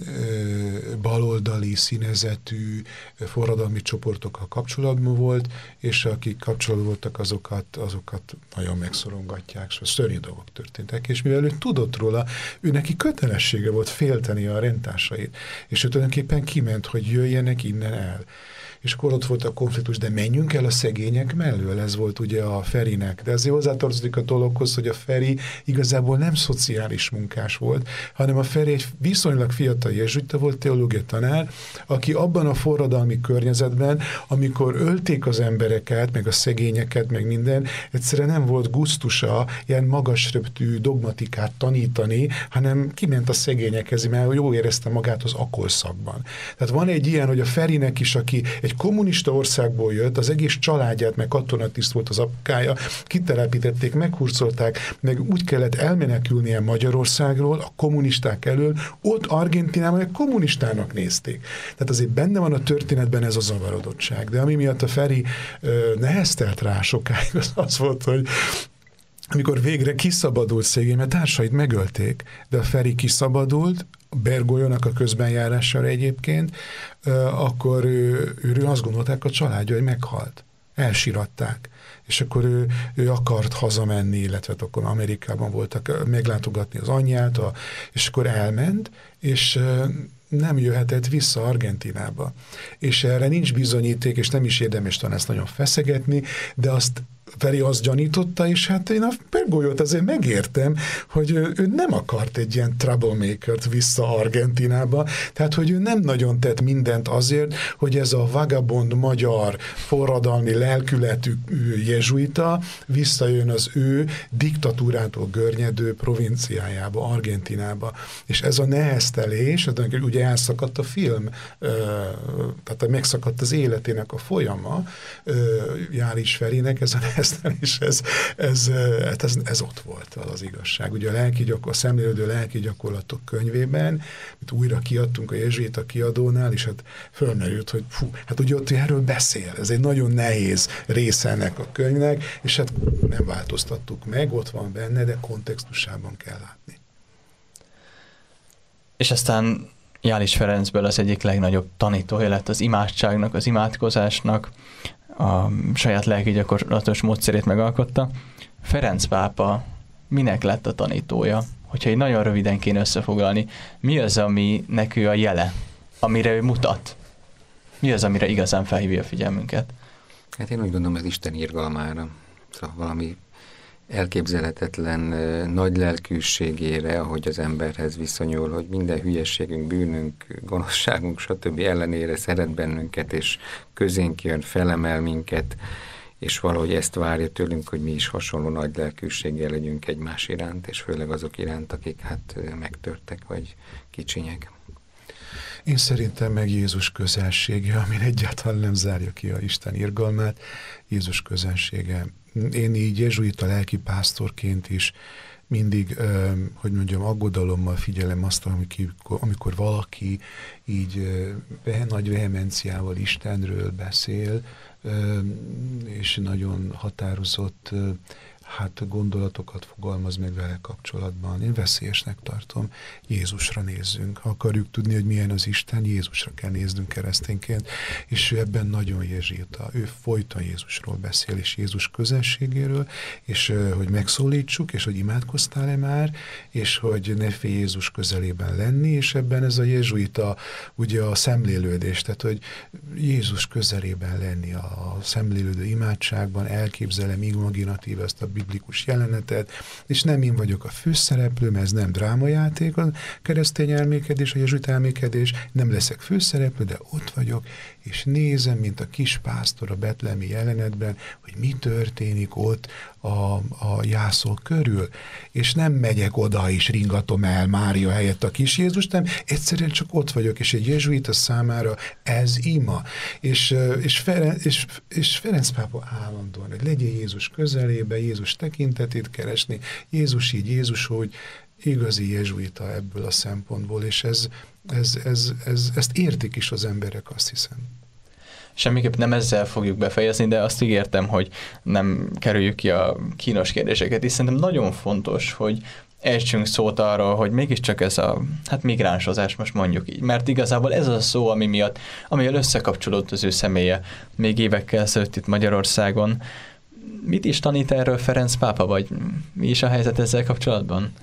ö, baloldali, színezetű forradalmi csoportokkal kapcsolatban volt, és akik kapcsolatban voltak, azokat, azokat nagyon megszorongatják, és szörnyű dolgok történtek, és mivel ő tudott róla, ő neki kötelessége volt félteni a rendtársait, és ő tulajdonképpen kiment, hogy jöjjenek innen el és akkor ott volt a konfliktus, de menjünk el a szegények mellől, ez volt ugye a Ferinek. De azért hozzátartozik a dologhoz, hogy a Feri igazából nem szociális munkás volt, hanem a Feri egy viszonylag fiatal jezsuita volt, teológia tanár, aki abban a forradalmi környezetben, amikor ölték az embereket, meg a szegényeket, meg minden, egyszerűen nem volt gusztusa ilyen magas röptű dogmatikát tanítani, hanem kiment a szegényekhez, mert jó érezte magát az akolszakban. Tehát van egy ilyen, hogy a Ferinek is, aki egy egy kommunista országból jött, az egész családját, meg katonatiszt volt az apukája, kitelepítették, meghurcolták, meg úgy kellett elmenekülnie Magyarországról, a kommunisták elől, ott Argentinában egy kommunistának nézték. Tehát azért benne van a történetben ez a zavarodottság. De ami miatt a Feri ö, neheztelt rá sokáig, az az volt, hogy amikor végre kiszabadult szégény, mert társait megölték, de a Feri kiszabadult, Bergolyónak a közbenjárására egyébként, akkor ő, ő azt gondolták a családja, hogy meghalt. Elsiratták. És akkor ő, ő akart hazamenni, illetve hát akkor Amerikában voltak meglátogatni az anyját, a, és akkor elment, és nem jöhetett vissza Argentinába. És erre nincs bizonyíték, és nem is érdemes talán ezt nagyon feszegetni, de azt Feri azt gyanította, és hát én a Pergolyót azért megértem, hogy ő, ő nem akart egy ilyen troublemaker-t vissza Argentinába, tehát hogy ő nem nagyon tett mindent azért, hogy ez a vagabond magyar forradalmi lelkületű jezsuita visszajön az ő diktatúrától görnyedő provinciájába, Argentinába. És ez a neheztelés, ugye elszakadt a film, tehát megszakadt az életének a folyama, Jális Ferinek, ez a neheztelés, ez, ez, hát ez, ez ott volt az, az igazság. Ugye a, lelki gyakor, a szemlélődő lelki gyakorlatok könyvében, amit újra kiadtunk a Jezsuita kiadónál, és hát fölmerült, hogy fú, hát ugye ott erről beszél, ez egy nagyon nehéz része ennek a könyvnek, és hát nem változtattuk meg, ott van benne, de kontextusában kell látni. És aztán Jális Ferencből az egyik legnagyobb tanítója lett az imádságnak, az imádkozásnak, a saját lelki gyakorlatos módszerét megalkotta. Ferenc pápa minek lett a tanítója? Hogyha egy nagyon röviden kéne összefoglalni, mi az, ami nekő a jele, amire ő mutat? Mi az, amire igazán felhívja a figyelmünket? Hát én úgy gondolom, ez Isten írgalmára. Szóval valami elképzelhetetlen nagy lelkűségére, ahogy az emberhez viszonyul, hogy minden hülyeségünk, bűnünk, gonoszságunk, stb. ellenére szeret bennünket, és közénk jön, felemel minket, és valahogy ezt várja tőlünk, hogy mi is hasonló nagy lelkűséggel legyünk egymás iránt, és főleg azok iránt, akik hát megtörtek, vagy kicsinyek. Én szerintem meg Jézus közelsége, amin egyáltalán nem zárja ki a Isten irgalmát, Jézus közelsége én így jezsuita lelki pásztorként is mindig, hogy mondjam, aggodalommal figyelem azt, amikor, amikor valaki így nagy vehemenciával Istenről beszél, és nagyon határozott hát gondolatokat fogalmaz meg vele kapcsolatban. Én veszélyesnek tartom. Jézusra nézzünk. Ha akarjuk tudni, hogy milyen az Isten, Jézusra kell néznünk keresztényként, és ő ebben nagyon jezsírta. Ő folyton Jézusról beszél, és Jézus közelségéről, és hogy megszólítsuk, és hogy imádkoztál-e már, és hogy ne félj Jézus közelében lenni, és ebben ez a jezsuita, ugye a szemlélődés, tehát hogy Jézus közelében lenni a szemlélődő imádságban, elképzelem imaginatív ezt a biblikus jelenetet, és nem én vagyok a főszereplő, mert ez nem drámajáték a keresztény elmékedés, a jezsuit elmékedés, nem leszek főszereplő, de ott vagyok, és nézem, mint a kis pásztor a betlemi jelenetben, hogy mi történik ott a, a jászol körül, és nem megyek oda és ringatom el Mária helyett a kis Jézust, nem, egyszerűen csak ott vagyok, és egy jezsuita számára ez ima. És, és, Ferenc, és, és Ferenc pápa állandóan, hogy legyen Jézus közelébe, Jézus tekintetét keresni, Jézus így, Jézus úgy, igazi jezsuita ebből a szempontból, és ez, ez, ez, ez, ezt értik is az emberek, azt hiszem. Semmiképp nem ezzel fogjuk befejezni, de azt ígértem, hogy nem kerüljük ki a kínos kérdéseket, és szerintem nagyon fontos, hogy ejtsünk szót arról, hogy mégiscsak ez a hát migránsozás, most mondjuk így, mert igazából ez az a szó, ami miatt, amivel összekapcsolódott az ő személye még évekkel ezelőtt itt Magyarországon. Mit is tanít erről Ferenc pápa, vagy mi is a helyzet ezzel kapcsolatban?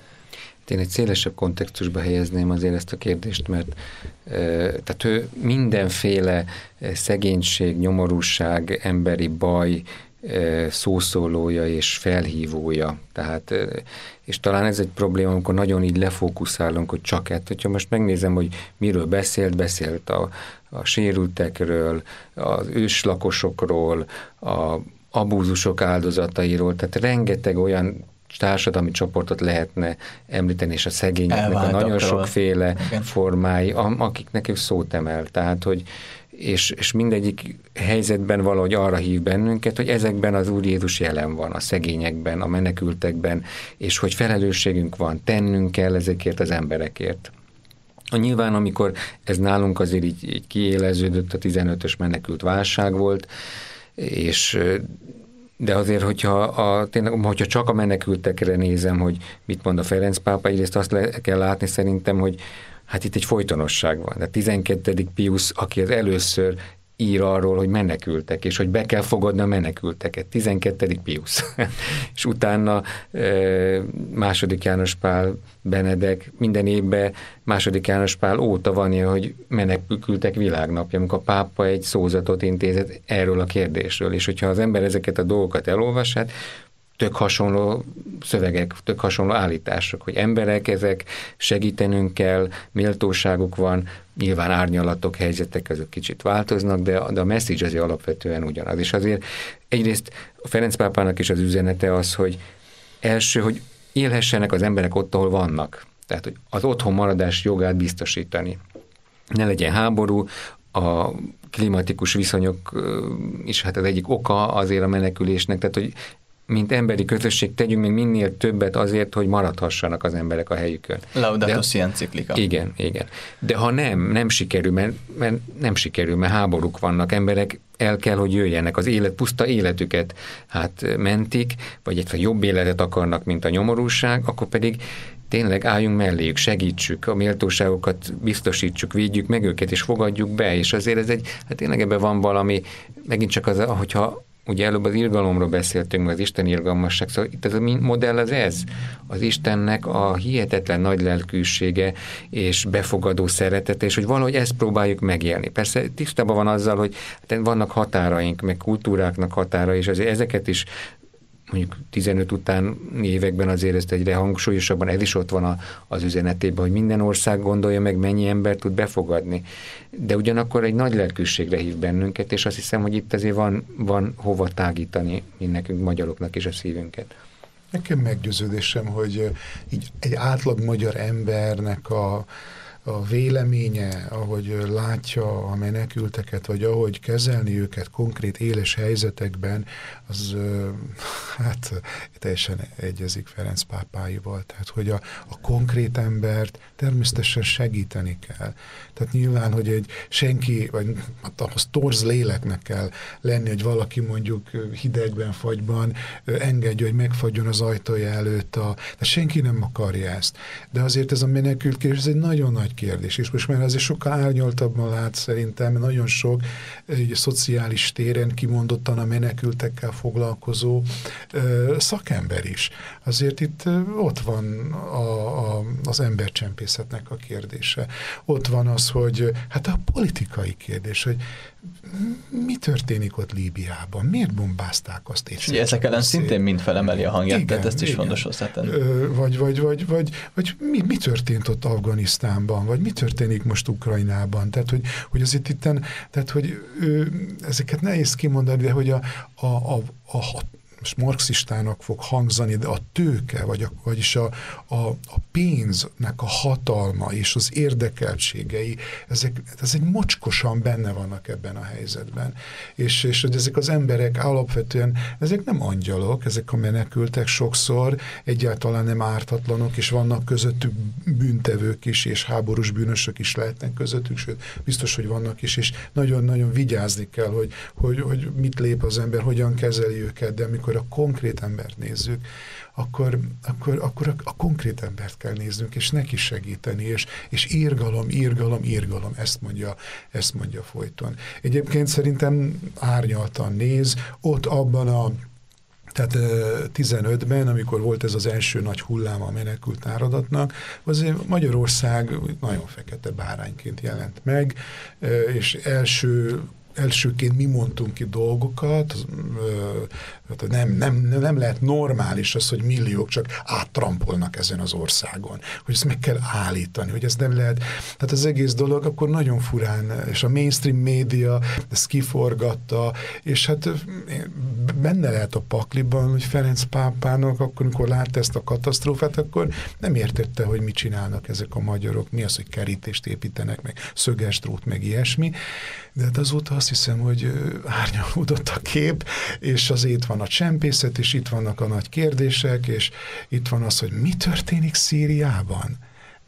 Én egy szélesebb kontextusba helyezném azért ezt a kérdést, mert tehát ő mindenféle szegénység, nyomorúság, emberi baj szószólója és felhívója. Tehát, és talán ez egy probléma, amikor nagyon így lefókuszálunk, hogy csak ett. Hogyha most megnézem, hogy miről beszélt, beszélt a, a sérültekről, az őslakosokról, a abúzusok áldozatairól, tehát rengeteg olyan társadalmi csoportot lehetne említeni, és a szegényeknek a nagyon sokféle Igen. formái, akiknek ő szót emel. Tehát, hogy és, és mindegyik helyzetben valahogy arra hív bennünket, hogy ezekben az Úr Jézus jelen van, a szegényekben, a menekültekben, és hogy felelősségünk van, tennünk kell ezekért az emberekért. Nyilván, amikor ez nálunk azért így, így kiéleződött, a 15-ös menekült válság volt, és de azért, hogyha, a, tényleg, hogyha csak a menekültekre nézem, hogy mit mond a Ferenc pápa, egyrészt azt le kell látni szerintem, hogy hát itt egy folytonosság van. De 12. Pius, aki az először ír arról, hogy menekültek, és hogy be kell fogadni a menekülteket. 12. Pius. és utána második János Pál Benedek minden évben második János Pál óta van ilyen, hogy menekültek világnapja, amikor a pápa egy szózatot intézett erről a kérdésről, és hogyha az ember ezeket a dolgokat elolvasát, tök hasonló szövegek, tök hasonló állítások, hogy emberek ezek, segítenünk kell, méltóságuk van, nyilván árnyalatok, helyzetek, ezek kicsit változnak, de, de a message azért alapvetően ugyanaz. És azért egyrészt a Ferenc pápának is az üzenete az, hogy első, hogy élhessenek az emberek ott, ahol vannak. Tehát, hogy az otthon maradás jogát biztosítani. Ne legyen háború, a klimatikus viszonyok is hát az egyik oka azért a menekülésnek, tehát hogy mint emberi közösség tegyünk még minél többet azért, hogy maradhassanak az emberek a helyükön. Laudato si enciklika. Igen, igen. De ha nem, nem sikerül, mert, mert nem sikerül, mert háborúk vannak, emberek el kell, hogy jöjjenek, az élet, puszta életüket hát mentik, vagy egy jobb életet akarnak, mint a nyomorúság, akkor pedig tényleg álljunk melléjük, segítsük, a méltóságokat biztosítsuk, védjük meg őket, és fogadjuk be, és azért ez egy, hát tényleg ebben van valami, megint csak az, hogyha ugye előbb az irgalomról beszéltünk, az Isten irgalmasság, szóval itt ez a modell az ez, az Istennek a hihetetlen nagy lelkűsége és befogadó szeretete, és hogy valahogy ezt próbáljuk megélni. Persze tisztában van azzal, hogy hát vannak határaink, meg kultúráknak határa, és azért ezeket is mondjuk 15 után években azért ezt egyre hangsúlyosabban, ez is ott van a, az üzenetében, hogy minden ország gondolja meg, mennyi ember tud befogadni. De ugyanakkor egy nagy lelkűségre hív bennünket, és azt hiszem, hogy itt azért van, van hova tágítani mi nekünk magyaroknak is a szívünket. Nekem meggyőződésem, hogy így egy átlag magyar embernek a, a véleménye, ahogy látja a menekülteket, vagy ahogy kezelni őket konkrét éles helyzetekben, az hát teljesen egyezik Ferenc pápáival. Tehát, hogy a, a konkrét embert természetesen segíteni kell. Tehát nyilván, hogy egy senki, vagy hát ahhoz torz léleknek kell lenni, hogy valaki mondjuk hidegben, fagyban engedje, hogy megfagyjon az ajtója előtt. A, de senki nem akarja ezt. De azért ez a menekült kérdés, ez egy nagyon nagy kérdés, és most már azért sokkal árnyaltabban lát szerintem, nagyon sok egy szociális téren kimondottan a menekültekkel foglalkozó ö, szakember is. Azért itt ö, ott van a, a, az embercsempészetnek a kérdése. Ott van az, hogy hát a politikai kérdés, hogy mi történik ott Líbiában? Miért bombázták azt? És ezek ellen szintén mind felemeli a hangját, igen, tehát ezt is igen. fontos hozzátenni. Vagy, vagy, vagy, vagy, vagy mi, mi történt ott Afganisztánban? Vagy mi történik most Ukrajnában? Tehát, hogy, hogy azért itten, tehát, hogy ő, ezeket nehéz kimondani, de hogy a, a, a, a, a most marxistának fog hangzani, de a tőke, vagy a, vagyis a, a, a pénznek a hatalma és az érdekeltségei, ezek, ez egy mocskosan benne vannak ebben a helyzetben. És, és hogy ezek az emberek alapvetően, ezek nem angyalok, ezek a menekültek sokszor egyáltalán nem ártatlanok, és vannak közöttük bűntevők is, és háborús bűnösök is lehetnek közöttük, sőt, biztos, hogy vannak is, és nagyon-nagyon vigyázni kell, hogy, hogy, hogy mit lép az ember, hogyan kezeli őket, de amikor a konkrét embert nézzük, akkor, akkor, akkor a, a konkrét embert kell néznünk, és neki segíteni, és, és írgalom, írgalom, írgalom, ezt mondja, ezt mondja folyton. Egyébként szerintem árnyaltan néz, ott abban a tehát 15-ben, amikor volt ez az első nagy hullám a menekült áradatnak, azért Magyarország nagyon fekete bárányként jelent meg, és első elsőként mi mondtunk ki dolgokat, hát nem, nem, nem lehet normális az, hogy milliók csak áttrampolnak ezen az országon, hogy ezt meg kell állítani, hogy ez nem lehet, tehát az egész dolog akkor nagyon furán, és a mainstream média ezt kiforgatta, és hát benne lehet a pakliban, hogy Ferenc pápának akkor, amikor látta ezt a katasztrófát, akkor nem értette, hogy mit csinálnak ezek a magyarok, mi az, hogy kerítést építenek, meg szöges drót, meg ilyesmi, de hát azóta azt hiszem, hogy árnyalódott a kép, és az itt van a csempészet, és itt vannak a nagy kérdések, és itt van az, hogy mi történik Szíriában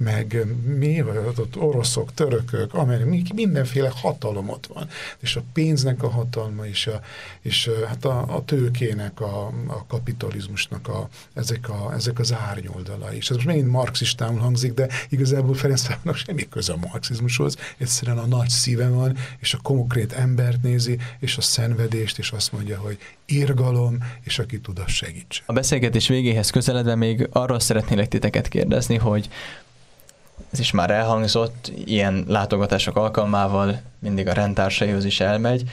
meg mi, ott oroszok, törökök, amerikai, mindenféle hatalom ott van. És a pénznek a hatalma, és, a, és hát a, a tőkének, a, a kapitalizmusnak a, ezek, a, ezek az árnyoldalai. És ez most megint marxistául hangzik, de igazából Ferenc Pálnak semmi köze a marxizmushoz, egyszerűen a nagy szíve van, és a konkrét embert nézi, és a szenvedést, és azt mondja, hogy irgalom, és aki tud, az segítsen. A beszélgetés végéhez közeledve még arról szeretnélek titeket kérdezni, hogy ez is már elhangzott, ilyen látogatások alkalmával mindig a rendtársaihoz is elmegy,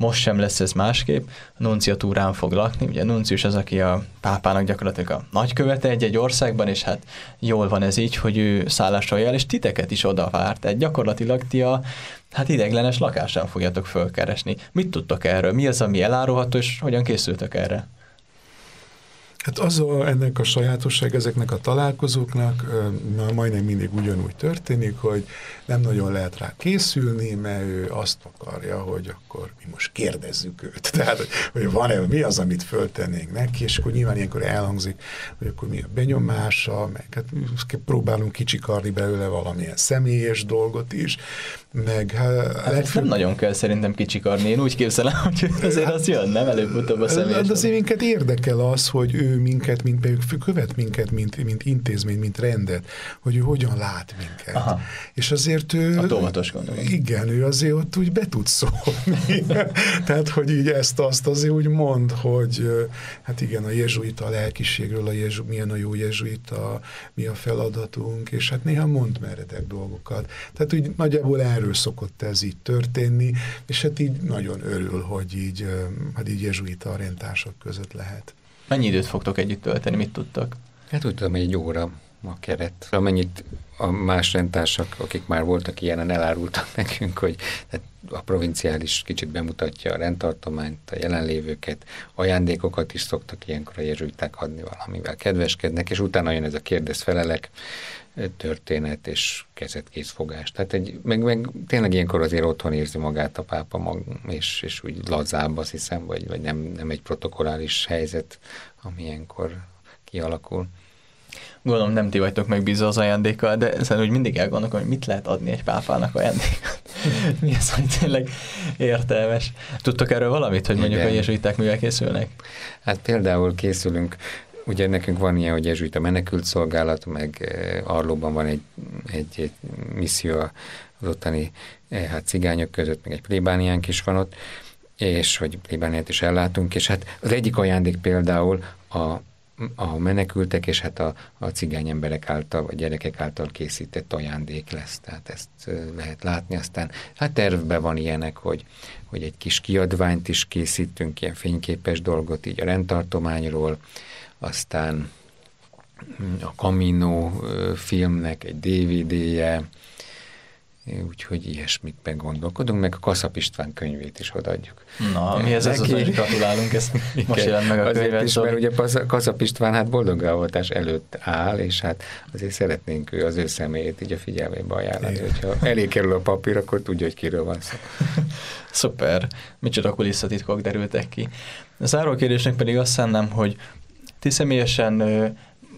most sem lesz ez másképp, a nunciatúrán fog lakni, ugye nuncius az, aki a pápának gyakorlatilag a nagykövete egy-egy országban, és hát jól van ez így, hogy ő szállásolja el, és titeket is oda várt, tehát gyakorlatilag ti a hát ideglenes lakásán fogjátok fölkeresni. Mit tudtok erről? Mi az, ami elárulható, és hogyan készültök erre? Hát az a, ennek a sajátosság ezeknek a találkozóknak már majdnem mindig ugyanúgy történik, hogy nem nagyon lehet rá készülni, mert ő azt akarja, hogy akkor mi most kérdezzük őt. Tehát, hogy, van-e, mi az, amit föltennénk neki, és akkor nyilván ilyenkor elhangzik, hogy akkor mi a benyomása, meg hát próbálunk kicsikarni belőle valamilyen személyes dolgot is, meg... Hát, hát legfőbb... nem nagyon kell szerintem kicsikarni, én úgy képzelem, hogy azért az jön, nem előbb-utóbb a személyes. De azért minket érdekel az, hogy ő minket, mint követ minket, mint, mint intézmény, mint rendet, hogy ő hogyan lát minket. Aha. És azért ő... A tómatos gondolom. Igen, ő azért ott úgy be tud szólni. Tehát, hogy így ezt-azt azért úgy mond, hogy hát igen, a jezsuita a lelkiségről, a jezsu, milyen a jó jezsuita, mi a feladatunk, és hát néha mond meredek dolgokat. Tehát úgy nagyjából erről szokott ez így történni, és hát így nagyon örül, hogy így, hát így jezsuita rendtársak között lehet. Mennyi időt fogtok együtt tölteni, mit tudtak? Hát úgy tudom, egy óra a keret. Amennyit a más rendtársak, akik már voltak ilyenen, elárultak nekünk, hogy tehát a provinciális kicsit bemutatja a rendtartományt, a jelenlévőket, ajándékokat is szoktak ilyenkor a jezsuiták adni valamivel, kedveskednek, és utána jön ez a kérdez-felelek történet és kezet-kézfogás. Tehát egy, meg, meg tényleg ilyenkor azért otthon érzi magát a pápa mag, és, és úgy lazább, azt hiszem, vagy, vagy nem, nem egy protokolális helyzet, ami ilyenkor kialakul. Gondolom nem ti vagytok megbízva az ajándékkal, de szerintem hogy mindig elgondolkom, hogy mit lehet adni egy pápának ajándékot. Mi az, hogy tényleg értelmes. Tudtok erről valamit, hogy mondjuk Igen. a jezsuiták mivel készülnek? Hát például készülünk Ugye nekünk van ilyen, hogy ezügyt a menekült szolgálat, meg eh, Arlóban van egy, egy, egy misszió az ottani eh, hát cigányok között, meg egy plébániánk is van ott, és hogy plébániát is ellátunk, és hát az egyik ajándék például a a menekültek és hát a, a cigány emberek által, vagy gyerekek által készített ajándék lesz. Tehát ezt lehet látni. Aztán hát tervben van ilyenek, hogy, hogy egy kis kiadványt is készítünk, ilyen fényképes dolgot így a rendtartományról, aztán a Camino filmnek egy DVD-je, úgyhogy ilyesmikben gondolkodunk, meg a Kaszap István könyvét is odaadjuk. Na, mi ez az, az gratulálunk, ezt most jelent meg a Azért is, mert ugye Kaszap István hát boldog előtt áll, és hát azért szeretnénk ő az ő személyét így a figyelmébe ajánlani, Igen. hogyha elé kerül a papír, akkor tudja, hogy kiről van szó. Szuper, micsoda kulisszatitkok derültek ki. A záró kérdésnek pedig azt szennem, hogy ti személyesen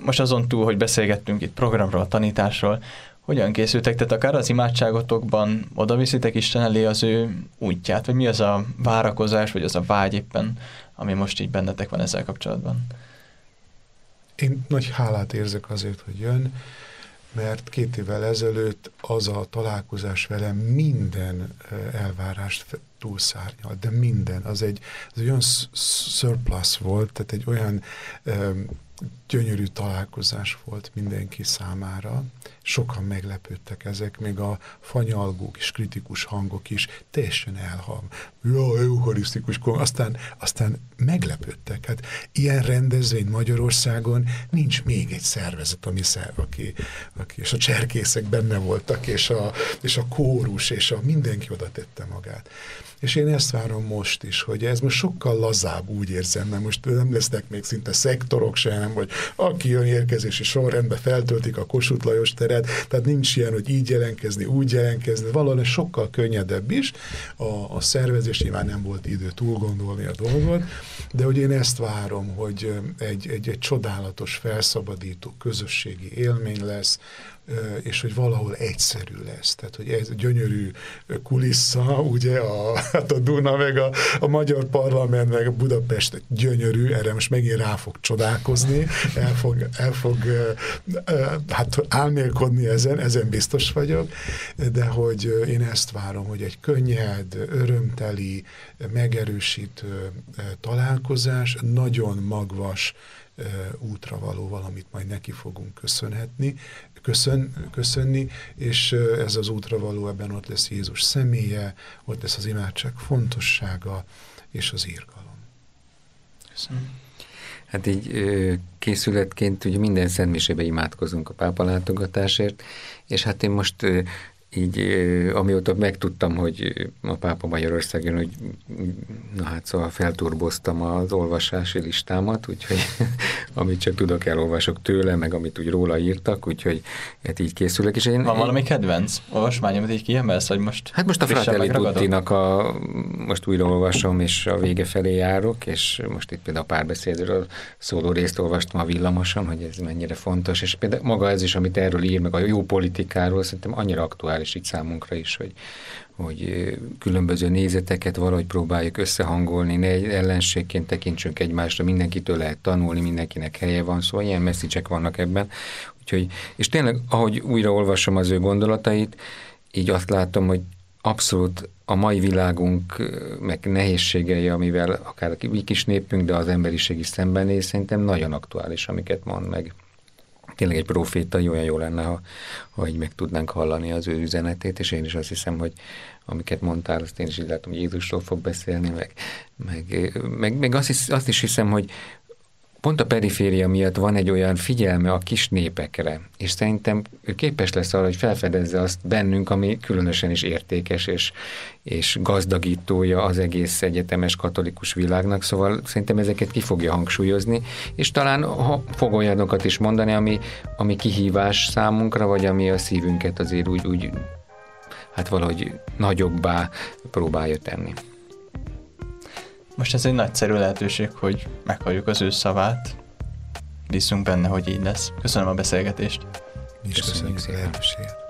most azon túl, hogy beszélgettünk itt programról, tanításról, hogyan készültek? Tehát akár az imádságotokban oda viszitek Isten elé az ő útját, vagy mi az a várakozás, vagy az a vágy éppen, ami most így bennetek van ezzel kapcsolatban? Én nagy hálát érzek azért, hogy jön, mert két évvel ezelőtt az a találkozás velem minden elvárást túlszárnyal, de minden, az egy, az egy olyan surplus volt, tehát egy olyan um, gyönyörű találkozás volt mindenki számára. Sokan meglepődtek ezek, még a fanyalgók és kritikus hangok is teljesen elhang. Ja, eukarisztikus, aztán, aztán meglepődtek. Hát ilyen rendezvény Magyarországon nincs még egy szervezet, ami szerv, aki, aki és a cserkészek benne voltak, és a, és a kórus, és a mindenki oda tette magát. És én ezt várom most is, hogy ez most sokkal lazább, úgy érzem, mert most nem lesznek még szinte szektorok sem, vagy aki jön érkezési sorrendbe, feltöltik a Kossuth Lajos teret, tehát nincs ilyen, hogy így jelenkezni, úgy jelenkezni, valahol sokkal könnyedebb is. A, a szervezés nyilván nem volt idő túl a dolgot, de hogy én ezt várom, hogy egy, egy, egy csodálatos, felszabadító közösségi élmény lesz, és hogy valahol egyszerű lesz. Tehát, hogy ez gyönyörű kulissza, ugye a, hát a Duna, meg a, a Magyar Parlament, meg a Budapest gyönyörű, erre most megint rá fog csodálkozni, el fog, el fog hát álmélkodni ezen, ezen biztos vagyok, de hogy én ezt várom, hogy egy könnyed, örömteli, megerősítő találkozás, nagyon magvas, útra való valamit majd neki fogunk köszönhetni, köszön, köszönni, és ez az útra való, ebben ott lesz Jézus személye, ott lesz az imádság fontossága, és az írgalom. Köszönöm. Hát így készületként ugye minden szentmisébe imádkozunk a pápa látogatásért, és hát én most így amióta megtudtam, hogy a pápa Magyarországon, hogy na hát szóval felturboztam az olvasási listámat, úgyhogy amit csak tudok, elolvasok tőle, meg amit úgy róla írtak, úgyhogy hát így készülök. És én, Van valami kedvenc olvasmány, amit így kiemelsz, hogy most Hát most a Fratelli Tuttinak a, most újra olvasom, és a vége felé járok, és most itt például a párbeszédről szóló részt olvastam a villamoson, hogy ez mennyire fontos, és például maga ez is, amit erről ír, meg a jó politikáról, szerintem annyira aktuális aktuális így számunkra is, hogy, hogy különböző nézeteket valahogy próbáljuk összehangolni, ne egy ellenségként tekintsünk egymásra, mindenkitől lehet tanulni, mindenkinek helye van, szóval ilyen messzicsek vannak ebben. Úgyhogy, és tényleg, ahogy újra olvasom az ő gondolatait, így azt látom, hogy abszolút a mai világunk, meg nehézségei, amivel akár a kis népünk, de az emberiség is szembenéz, szerintem nagyon aktuális, amiket mond meg tényleg egy proféta, olyan jó lenne, ha, ha így meg tudnánk hallani az ő üzenetét, és én is azt hiszem, hogy amiket mondtál, azt én is így látom, hogy Jézusról fog beszélni, meg, meg, meg, meg azt, is, azt is hiszem, hogy pont a periféria miatt van egy olyan figyelme a kis népekre, és szerintem ő képes lesz arra, hogy felfedezze azt bennünk, ami különösen is értékes és, és gazdagítója az egész egyetemes katolikus világnak, szóval szerintem ezeket ki fogja hangsúlyozni, és talán ha fog olyanokat is mondani, ami, ami kihívás számunkra, vagy ami a szívünket azért úgy, úgy hát valahogy nagyobbá próbálja tenni. Most ez egy nagyszerű lehetőség, hogy meghalljuk az ő szavát. Bízunk benne, hogy így lesz. Köszönöm a beszélgetést. Mi is köszönjük, köszönjük a lehetőséget.